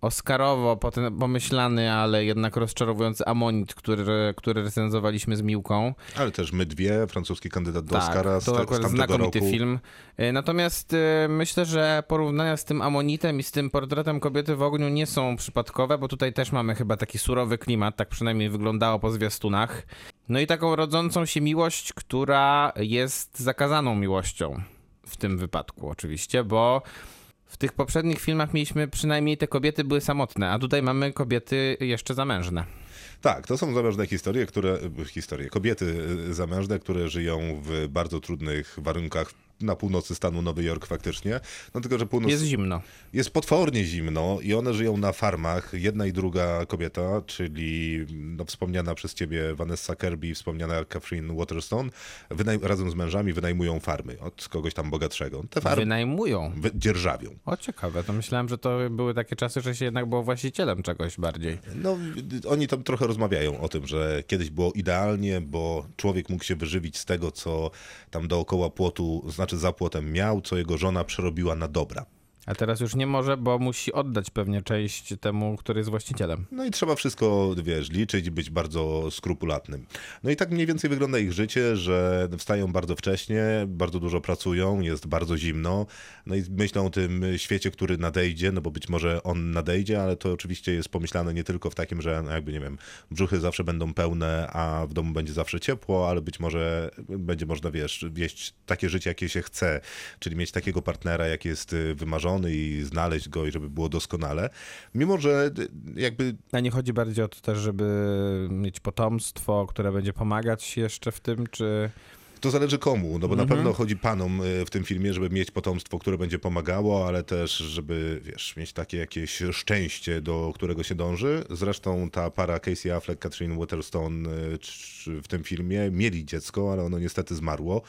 [SPEAKER 3] Oscarowo potem pomyślany, ale jednak rozczarowujący Amonit, który, który recenzowaliśmy z Miłką.
[SPEAKER 2] Ale też My Dwie, francuski kandydat do Oscara z,
[SPEAKER 3] Tak, to
[SPEAKER 2] z
[SPEAKER 3] akurat
[SPEAKER 2] tamtego
[SPEAKER 3] znakomity
[SPEAKER 2] roku.
[SPEAKER 3] film. E, Natomiast e, myślę, że porównania z tym Amonitem i z tym portretem kobiety w ogniu nie są przypadkowe, bo tutaj też mamy chyba taki surowy klimat, tak przynajmniej wyglądało po zwiastunach. No i taką rodzącą się miłość, która jest zakazaną miłością. W tym wypadku oczywiście, bo w tych poprzednich filmach mieliśmy przynajmniej te kobiety były samotne, a tutaj mamy kobiety jeszcze zamężne.
[SPEAKER 2] Tak, to są zamężne historie, które, historie, kobiety y, zamężne, które żyją w bardzo trudnych warunkach na północy stanu Nowy Jork faktycznie. No tylko, że północ
[SPEAKER 3] Jest zimno.
[SPEAKER 2] jest potwornie zimno i one żyją na farmach. Jedna i druga kobieta, czyli no, wspomniana przez ciebie Vanessa Kirby i wspomniana Catherine Waterstone, wynaj- razem z mężami wynajmują farmy od kogoś tam bogatszego. Te farmy
[SPEAKER 3] Wynajmują.
[SPEAKER 2] wy- dzierżawią.
[SPEAKER 3] O, ciekawe. To myślałem, że to były takie czasy, że się jednak było właścicielem czegoś bardziej.
[SPEAKER 2] No, oni tam trochę rozmawiają o tym, że kiedyś było idealnie, bo człowiek mógł się wyżywić z tego, co tam dookoła płotu, znaczy za płotem miał, co jego żona przerobiła na dobra.
[SPEAKER 3] A teraz już nie może, bo musi oddać pewnie część temu, który jest właścicielem.
[SPEAKER 2] No i trzeba wszystko, wiesz, liczyć być bardzo skrupulatnym. No i tak mniej więcej wygląda ich życie, że wstają bardzo wcześnie, bardzo dużo pracują, jest bardzo zimno, no i myślą o tym świecie, który nadejdzie, no bo być może on nadejdzie, ale to oczywiście jest pomyślane nie tylko w takim, że jakby, nie wiem, brzuchy zawsze będą pełne, a w domu będzie zawsze ciepło, ale być może będzie można, wiesz, wieść takie życie, jakie się chce, czyli mieć takiego partnera, jaki jest y, wymarzony i znaleźć go i żeby było doskonale. Mimo, że y, jakby
[SPEAKER 3] A nie chodzi bardziej o to też, żeby mieć potomstwo, które będzie pomagać jeszcze w tym, czy...
[SPEAKER 2] To zależy komu, no bo na pewno chodzi panom y, w tym filmie, żeby mieć potomstwo, które będzie pomagało, ale też, żeby, wiesz, mieć takie jakieś szczęście, do którego się dąży. Zresztą ta para Casey Affleck, Catherine Waterstone y, w tym filmie mieli dziecko, ale ono niestety zmarło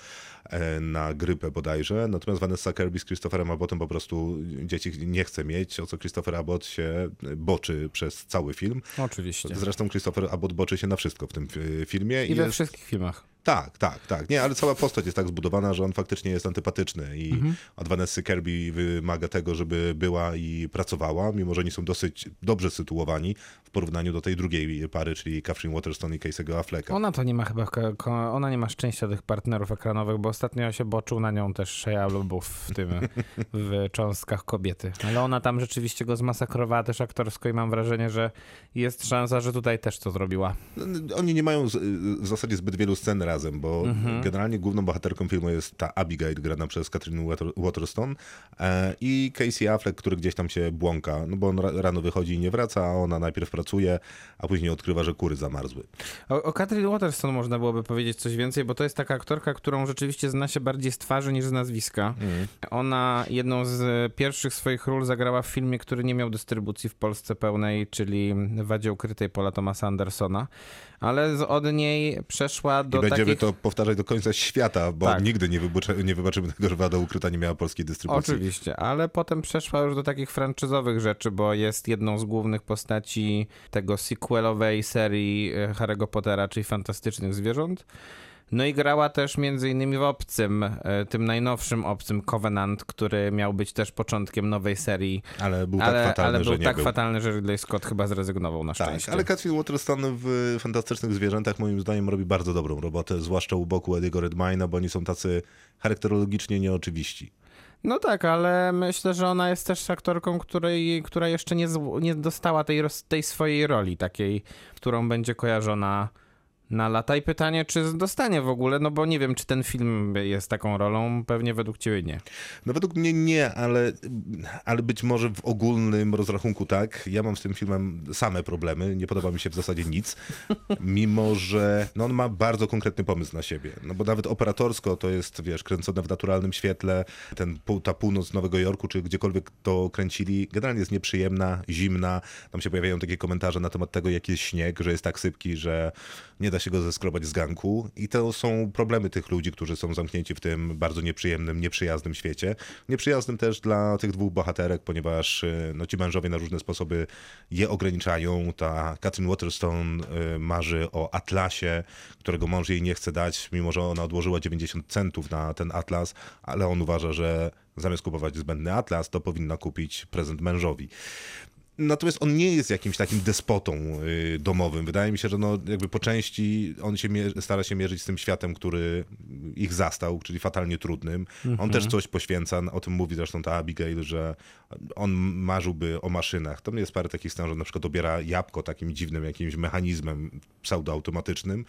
[SPEAKER 2] e, na grypę bodajże. Natomiast Vanessa Kirby z Christopherem Abbottem po prostu dzieci nie chce mieć, o co Christopher Abbott się boczy przez cały film.
[SPEAKER 3] Oczywiście.
[SPEAKER 2] Zresztą Christopher Abbott boczy się na wszystko w tym y, filmie.
[SPEAKER 3] I we
[SPEAKER 2] jest-
[SPEAKER 3] wszystkich filmach.
[SPEAKER 2] Tak, tak, tak. Nie, ale cała postać jest tak zbudowana, że on faktycznie jest antypatyczny i od Vanessy Kirby wymaga tego, żeby była i pracowała, mimo że oni są dosyć dobrze sytuowani w porównaniu do tej drugiej pary, czyli Catherine Waterstone i Casey'ego Afflecka.
[SPEAKER 3] Ona to nie ma chyba, ona nie ma szczęścia tych partnerów ekranowych, bo ostatnio się boczył na nią też Shia LaBeouf w tym, w cząstkach kobiety. Ale ona tam rzeczywiście go zmasakrowała też aktorsko i mam wrażenie, że jest szansa, że tutaj też to zrobiła.
[SPEAKER 2] Oni nie mają w zasadzie zbyt wielu scen razem, bo generalnie główną bohaterką filmu jest ta Abigail, grana przez Water, Waterstone i Casey Affleck, który gdzieś tam się błąka, no bo on ra, rano wychodzi i nie wraca, a ona najpierw pracuje, a później odkrywa, że kury zamarzły.
[SPEAKER 3] O, o Catherine Waterston można byłoby powiedzieć coś więcej, bo to jest taka aktorka, którą rzeczywiście zna się bardziej z twarzy niż z nazwiska. Ona jedną z pierwszych swoich ról zagrała w filmie, który nie miał dystrybucji w Polsce pełnej, czyli Wadzie Ukrytej Paula Thomasa Andersona, ale od niej przeszła do
[SPEAKER 2] I będziemy
[SPEAKER 3] takich...
[SPEAKER 2] to powtarzać do końca świata, bo
[SPEAKER 3] Tak.
[SPEAKER 2] nigdy nie, nie wybaczymy tego, że Wada Ukryta nie miała polskiej dystrybucji.
[SPEAKER 3] Oczywiście, ale potem przeszła już do takich franczyzowych rzeczy, bo jest jedną z głównych postaci tego sequelowej serii e, Harry'ego Pottera, czyli Fantastycznych Zwierząt. No i grała też między innymi w Obcym, e, tym najnowszym Obcym Covenant, który miał być też początkiem nowej serii,
[SPEAKER 2] Ale był
[SPEAKER 3] ale,
[SPEAKER 2] tak fatalny,
[SPEAKER 3] ale
[SPEAKER 2] że
[SPEAKER 3] był
[SPEAKER 2] nie
[SPEAKER 3] tak
[SPEAKER 2] był.
[SPEAKER 3] fatalny, że Ridley Scott chyba zrezygnował na
[SPEAKER 2] Tak,
[SPEAKER 3] szczęście.
[SPEAKER 2] ale Catherine Waterston w Fantastycznych Zwierzętach moim zdaniem robi bardzo dobrą robotę, zwłaszcza u boku Ediego Redmayna, bo oni są tacy charakterologicznie nieoczywiści.
[SPEAKER 3] No tak, ale myślę, że ona jest też aktorką, której, która jeszcze nie, nie dostała tej, tej swojej roli, takiej, którą będzie kojarzona na lata. I pytanie, czy dostanie w ogóle, no bo nie wiem, czy ten film jest taką rolą, pewnie według ciebie nie.
[SPEAKER 2] No według mnie nie, ale, ale być może w ogólnym rozrachunku tak. Ja mam z tym filmem same problemy, nie podoba mi się w zasadzie nic, mimo że no on ma bardzo konkretny pomysł na siebie. No bo nawet operatorsko to jest, wiesz, kręcone w naturalnym świetle, ten, ta północ Nowego Jorku, czy gdziekolwiek to kręcili, generalnie jest nieprzyjemna, zimna. Tam się pojawiają takie komentarze na temat tego, jaki jest śnieg, że jest tak sypki, że nie da się go zeskrobać z ganku. I to są problemy tych ludzi, którzy są zamknięci w tym bardzo nieprzyjemnym, nieprzyjaznym świecie. Nieprzyjaznym też dla tych dwóch bohaterek, ponieważ y, no, ci mężowie na różne sposoby je ograniczają. Ta Catherine Waterstone y, marzy o atlasie, którego mąż jej nie chce dać, mimo że ona odłożyła 90 centów na ten atlas, ale on uważa, że zamiast kupować zbędny atlas, to powinna kupić prezent mężowi. Natomiast on nie jest jakimś takim despotą y, domowym. Wydaje mi się, że no, jakby po części on się stara się mierzyć z tym światem, który ich zastał, czyli fatalnie trudnym. On też coś poświęca, o tym mówi zresztą ta Abigail, że on marzyłby o maszynach. To jest parę takich scen, że na przykład obiera jabłko takim dziwnym jakimś mechanizmem pseudoautomatycznym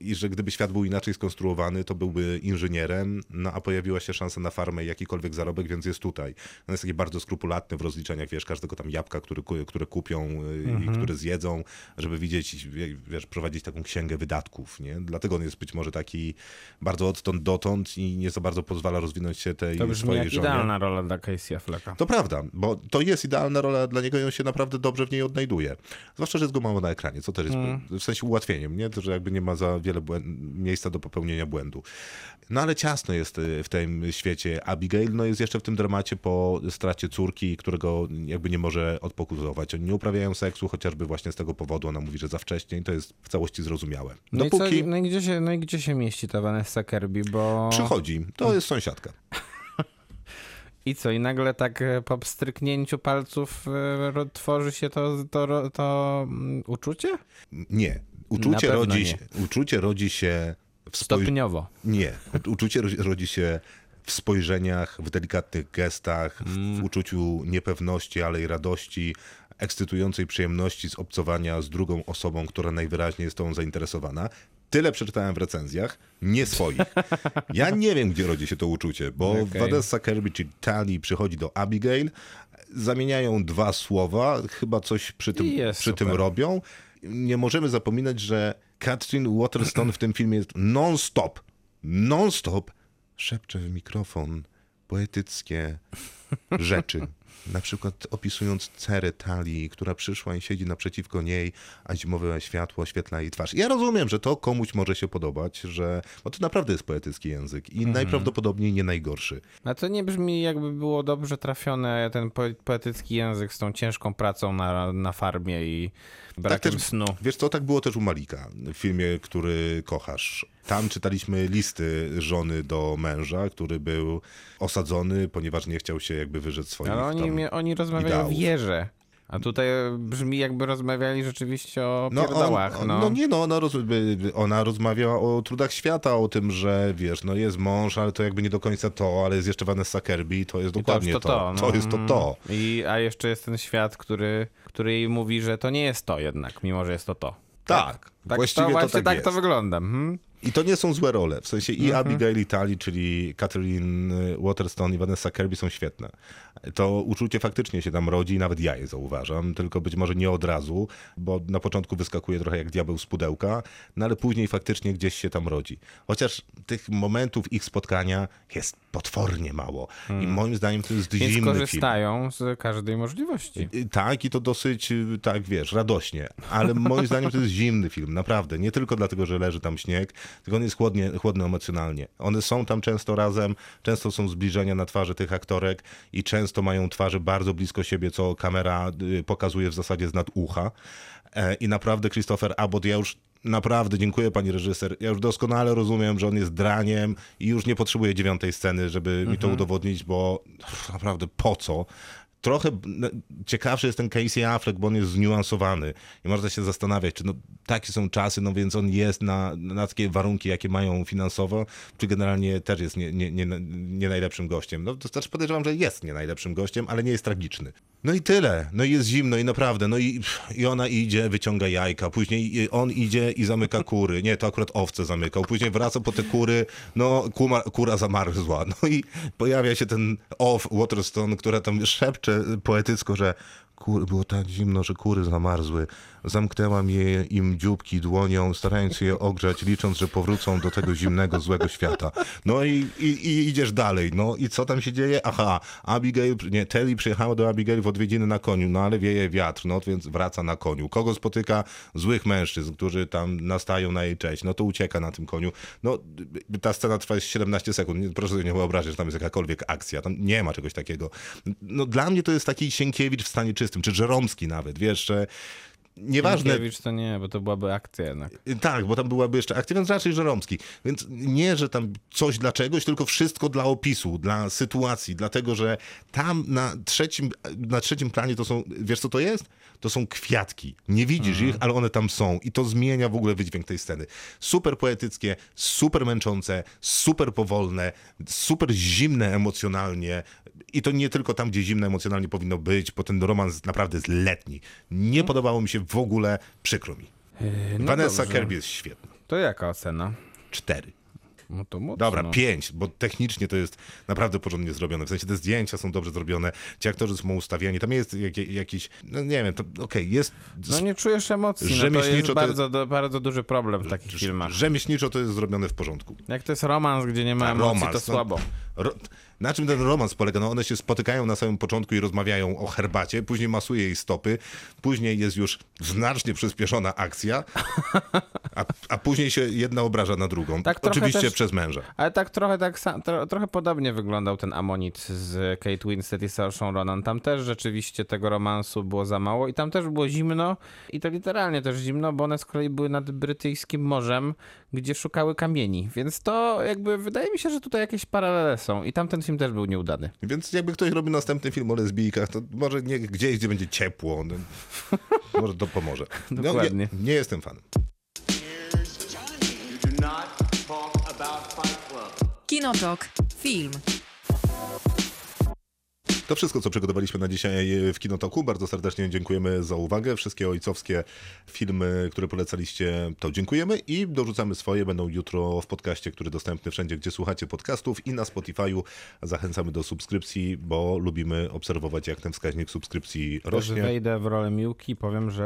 [SPEAKER 2] i że gdyby świat był inaczej skonstruowany, to byłby inżynierem, no a pojawiła się szansa na farmę i jakikolwiek zarobek, więc jest tutaj. On jest taki bardzo skrupulatny w rozliczeniach, wiesz, każdego tam jabłka, który które kupią y, i które zjedzą, żeby widzieć, wie- wiesz, prowadzić taką księgę wydatków, nie? Dlatego on jest być może taki bardzo odtąd dotąd i nie za bardzo pozwala rozwinąć się tej
[SPEAKER 3] To
[SPEAKER 2] swojej
[SPEAKER 3] jak
[SPEAKER 2] żonie.
[SPEAKER 3] idealna rola dla Casey Afflecka.
[SPEAKER 2] To prawda, bo to jest idealna rola dla niego i on się naprawdę dobrze w niej odnajduje. Zwłaszcza, że jest go mało na ekranie, co też jest
[SPEAKER 3] Mm.
[SPEAKER 2] w sensie ułatwieniem, nie? To, że jakby nie ma za wiele miejsca do popełnienia błędu. No ale ciasno jest y, w tym świecie. Abigail no, jest jeszcze w tym dramacie po stracie córki, którego jakby nie może odpokutować. Oni nie uprawiają seksu, chociażby właśnie z tego powodu ona mówi, że za wcześnie i to jest w całości zrozumiałe.
[SPEAKER 3] No,
[SPEAKER 2] Dopóki
[SPEAKER 3] i co, no, i gdzie się, no i gdzie się mieści ta Vanessa Kirby, bo...
[SPEAKER 2] przychodzi, to jest sąsiadka.
[SPEAKER 3] I co, i nagle tak e, po stryknięciu palców e, tworzy się to, to, to mm, uczucie?
[SPEAKER 2] Nie. Uczucie rodzi,
[SPEAKER 3] nie.
[SPEAKER 2] się, uczucie rodzi się w spojrzeniu.
[SPEAKER 3] Stopniowo.
[SPEAKER 2] Nie. Uczucie rodzi się w spojrzeniach, w delikatnych gestach, w, w uczuciu niepewności, ale i radości, ekscytującej przyjemności z obcowania z drugą osobą, która najwyraźniej jest tą zainteresowana. Tyle przeczytałem w recenzjach, nie swoich. Ja nie wiem, gdzie rodzi się to uczucie, bo
[SPEAKER 3] Okej.
[SPEAKER 2] Vanessa Kirby czy Tali przychodzi do Abigail, zamieniają dwa słowa, chyba coś przy tym, przy tym robią. Nie możemy zapominać, że Catherine Waterston w tym filmie jest non-stop, non-stop szepcze w mikrofon poetyckie rzeczy. Na przykład opisując cerę talii, która przyszła i siedzi naprzeciwko niej, a zimowe światło oświetla jej twarz. Ja rozumiem, że to komuś może się podobać, że bo to naprawdę jest poetycki język i najprawdopodobniej nie najgorszy.
[SPEAKER 3] A to nie brzmi jakby było dobrze trafione ten po- poetycki język z tą ciężką pracą na, na farmie i brakiem
[SPEAKER 2] też-
[SPEAKER 3] snu.
[SPEAKER 2] Wiesz co, tak było też u Malika, w filmie, który kochasz. Tam czytaliśmy listy żony do męża, który był osadzony, ponieważ nie chciał się jakby wyrzec swoich
[SPEAKER 3] Ale oni,
[SPEAKER 2] tam...
[SPEAKER 3] oni rozmawiają
[SPEAKER 2] ideałów.
[SPEAKER 3] w wierze. A tutaj brzmi jakby rozmawiali rzeczywiście o
[SPEAKER 2] No, on,
[SPEAKER 3] pierdałach.
[SPEAKER 2] on,
[SPEAKER 3] no.
[SPEAKER 2] no nie no, ona, roz, ona rozmawiała o trudach świata, o tym, że wiesz, no jest mąż, ale to jakby nie do końca to, ale jest jeszcze Vanessa Kirby to jest
[SPEAKER 3] I
[SPEAKER 2] dokładnie to. To,
[SPEAKER 3] no.
[SPEAKER 2] jest to to.
[SPEAKER 3] I, a jeszcze jest ten świat, który, który jej mówi, że to nie jest to jednak, mimo że jest to to.
[SPEAKER 2] Tak,
[SPEAKER 3] Tak,
[SPEAKER 2] właściwie
[SPEAKER 3] to,
[SPEAKER 2] to,
[SPEAKER 3] właśnie
[SPEAKER 2] tak,
[SPEAKER 3] tak
[SPEAKER 2] jest.
[SPEAKER 3] to wygląda. Mhm.
[SPEAKER 2] I to nie są złe role. W sensie i
[SPEAKER 3] Mhm.
[SPEAKER 2] Abigail i Tali, czyli Catherine Waterston i Vanessa Kirby są świetne. To uczucie faktycznie się tam rodzi i nawet ja je zauważam, tylko być może nie od razu, bo na początku wyskakuje trochę jak diabeł z pudełka, no ale później faktycznie gdzieś się tam rodzi. Chociaż tych momentów ich spotkania jest potwornie mało. I moim zdaniem to jest
[SPEAKER 3] Hmm. Więc
[SPEAKER 2] zimny film.
[SPEAKER 3] korzystają z każdej możliwości.
[SPEAKER 2] Tak, i to dosyć, y, tak wiesz, radośnie. Ale moim zdaniem to jest zimny film, naprawdę. Nie tylko dlatego, że leży tam śnieg, tylko on jest chłodnie, chłodny emocjonalnie. One są tam często razem, często są zbliżenia na twarzy tych aktorek i często mają twarze bardzo blisko siebie, co kamera y, pokazuje w zasadzie z nad ucha. E, I naprawdę Christopher Abbott, ja już Naprawdę dziękuję pani reżyser. Ja już doskonale rozumiem, że on jest draniem i już nie potrzebuję dziewiątej sceny, żeby mi to udowodnić, bo naprawdę po co? Trochę ciekawszy jest ten Casey Affleck, bo on jest zniuansowany i można się zastanawiać, czy no, takie są czasy, no więc on jest na, na takie warunki, jakie mają finansowo, czy generalnie też jest nie, nie, nie, nie najlepszym gościem. No to znaczy podejrzewam, że jest nie najlepszym gościem, ale nie jest tragiczny. No i tyle. No i jest zimno i naprawdę. No i, i ona idzie, wyciąga jajka. Później on idzie i zamyka kury. Nie, to akurat owce zamykał. Później wraca po te kury. No, kuma, kura zamarzła. No i pojawia się ten off Waterstone, która tam szepcze poetycko, że kur, było tak zimno, że kury zamarzły. Zamknęłam je im dzióbki dłonią, starając się je ogrzać, licząc, że powrócą do tego zimnego, złego świata. No i, i, i idziesz dalej. No i co tam się dzieje? Aha, Abigail, nie, Telly przyjechała do Abigail w odwiedziny na koniu, no ale wieje wiatr, no więc wraca na koniu. Kogo spotyka? Złych mężczyzn, którzy tam nastają na jej cześć. No to ucieka na tym koniu. No ta scena trwa 17 sekund. Proszę sobie nie wyobrazić, że tam jest jakakolwiek akcja. Tam nie ma czegoś takiego. No dla mnie to jest taki Sienkiewicz w stanie czystym, czy Żeromski nawet, wiesz, że nieważne...
[SPEAKER 3] Sienkiewicz to nie, bo to byłaby akcja jednak.
[SPEAKER 2] Tak, bo tam byłaby jeszcze akcja, więc raczej Żeromski. Więc nie, że tam coś dla czegoś, tylko wszystko dla opisu, dla sytuacji, dlatego, że tam na trzecim, na trzecim planie to są, wiesz co to jest? To są kwiatki. Nie widzisz ich, ale one tam są i to zmienia w ogóle wydźwięk tej sceny. Super poetyckie, super męczące, super powolne, super zimne emocjonalnie i to nie tylko tam, gdzie zimne emocjonalnie powinno być, bo ten romans naprawdę jest letni. Nie podobało mi się w ogóle, przykro mi.
[SPEAKER 3] No
[SPEAKER 2] Vanessa
[SPEAKER 3] dobrze.
[SPEAKER 2] Kirby jest świetna.
[SPEAKER 3] To jaka ocena?
[SPEAKER 2] Cztery.
[SPEAKER 3] No to mocno.
[SPEAKER 2] Dobra, pięć, bo technicznie to jest naprawdę porządnie zrobione. W sensie te zdjęcia są dobrze zrobione, ci aktorzy są ustawiani, tam jest jak, jakiś, no nie wiem, to okej, jest
[SPEAKER 3] No nie czujesz emocji, no to jest
[SPEAKER 2] to-
[SPEAKER 3] bardzo, do, bardzo duży problem w takich filmach.
[SPEAKER 2] rzemieślniczo to jest zrobione w porządku.
[SPEAKER 3] Jak to jest romans, gdzie nie ma
[SPEAKER 2] A,
[SPEAKER 3] emocji,
[SPEAKER 2] romans,
[SPEAKER 3] to
[SPEAKER 2] no. Ro... Na czym ten romans polega? No one się spotykają na samym początku i rozmawiają o herbacie, później masuje jej stopy, później jest już znacznie przyspieszona akcja, a, a później się jedna obraża na drugą.
[SPEAKER 3] Tak
[SPEAKER 2] Oczywiście
[SPEAKER 3] też-
[SPEAKER 2] przez męża.
[SPEAKER 3] Ale tak trochę tak tro, trochę podobnie wyglądał ten Amonit z Kate Winslet i Saoirse Ronan. Tam też rzeczywiście tego romansu było za mało i tam też było zimno i to literalnie też zimno, bo one z kolei były nad brytyjskim morzem, gdzie szukały kamieni. Więc to jakby wydaje mi się, że tutaj jakieś paralele są i tamten film też był nieudany.
[SPEAKER 2] Więc jakby ktoś robi następny film o lesbijkach, to może nie gdzieś, gdzie będzie ciepło. No, może to pomoże. No,
[SPEAKER 3] Dokładnie.
[SPEAKER 2] nie, nie jestem fanem.
[SPEAKER 4] Kinotok. Film.
[SPEAKER 2] To wszystko, co przygotowaliśmy na dzisiaj w Kinotoku. Bardzo serdecznie dziękujemy za uwagę. Wszystkie ojcowskie filmy, które polecaliście, to dziękujemy i dorzucamy swoje. Będą jutro w podcaście, który dostępny wszędzie, gdzie słuchacie podcastów i na Spotify'u. Zachęcamy do subskrypcji, bo lubimy obserwować, jak ten wskaźnik subskrypcji rośnie.
[SPEAKER 3] wejdę w rolę Miłki, powiem, że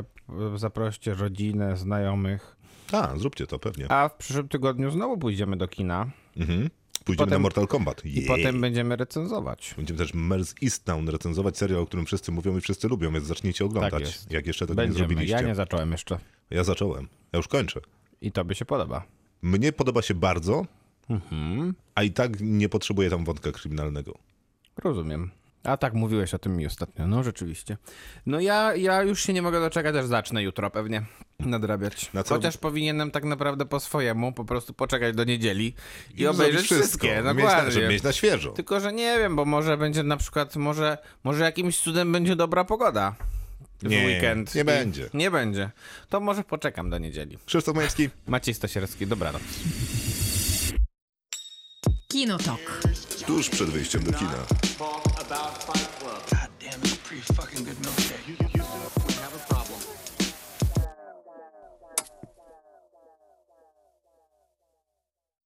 [SPEAKER 3] e, zaproście rodzinę, znajomych.
[SPEAKER 2] A, zróbcie to pewnie.
[SPEAKER 3] A w przyszłym tygodniu znowu pójdziemy do kina
[SPEAKER 2] Mhm. Pójdziemy
[SPEAKER 3] potem-
[SPEAKER 2] na Mortal Kombat.
[SPEAKER 3] i potem będziemy recenzować.
[SPEAKER 2] Będziemy też Mers Easttown recenzować serial, o którym wszyscy mówią i wszyscy lubią, więc zacznijcie oglądać,
[SPEAKER 3] Tak
[SPEAKER 2] jak jeszcze tego nie
[SPEAKER 3] Będziemy.
[SPEAKER 2] zrobiliście.
[SPEAKER 3] Ja nie zacząłem jeszcze.
[SPEAKER 2] Ja zacząłem. Ja już kończę.
[SPEAKER 3] I tobie się podoba.
[SPEAKER 2] Mnie podoba się bardzo,
[SPEAKER 3] Mhm.
[SPEAKER 2] a i tak nie potrzebuję tam wątka kryminalnego.
[SPEAKER 3] Rozumiem. A tak, mówiłeś o tym mi ostatnio. No rzeczywiście. No ja, ja już się nie mogę doczekać, aż zacznę jutro pewnie nadrabiać.
[SPEAKER 2] Na co-
[SPEAKER 3] Chociaż powinienem tak naprawdę po swojemu po prostu poczekać do niedzieli i,
[SPEAKER 2] zrobić
[SPEAKER 3] obejrzeć wszystkie.
[SPEAKER 2] mieć na, żeby mieć na świeżo.
[SPEAKER 3] Tylko, że nie wiem, bo może będzie na przykład, może, może jakimś cudem będzie dobra pogoda w
[SPEAKER 2] Nie,
[SPEAKER 3] weekend.
[SPEAKER 2] nie
[SPEAKER 3] I-
[SPEAKER 2] będzie.
[SPEAKER 3] Nie będzie. To może poczekam do niedzieli.
[SPEAKER 2] Krzysztof Majewski.
[SPEAKER 3] Maciej Stasierski, dobranoc.
[SPEAKER 4] Kinotok.
[SPEAKER 2] Tuż przed wyjściem do kina.
[SPEAKER 5] About Fight Club.
[SPEAKER 6] damn, it's pretty fucking good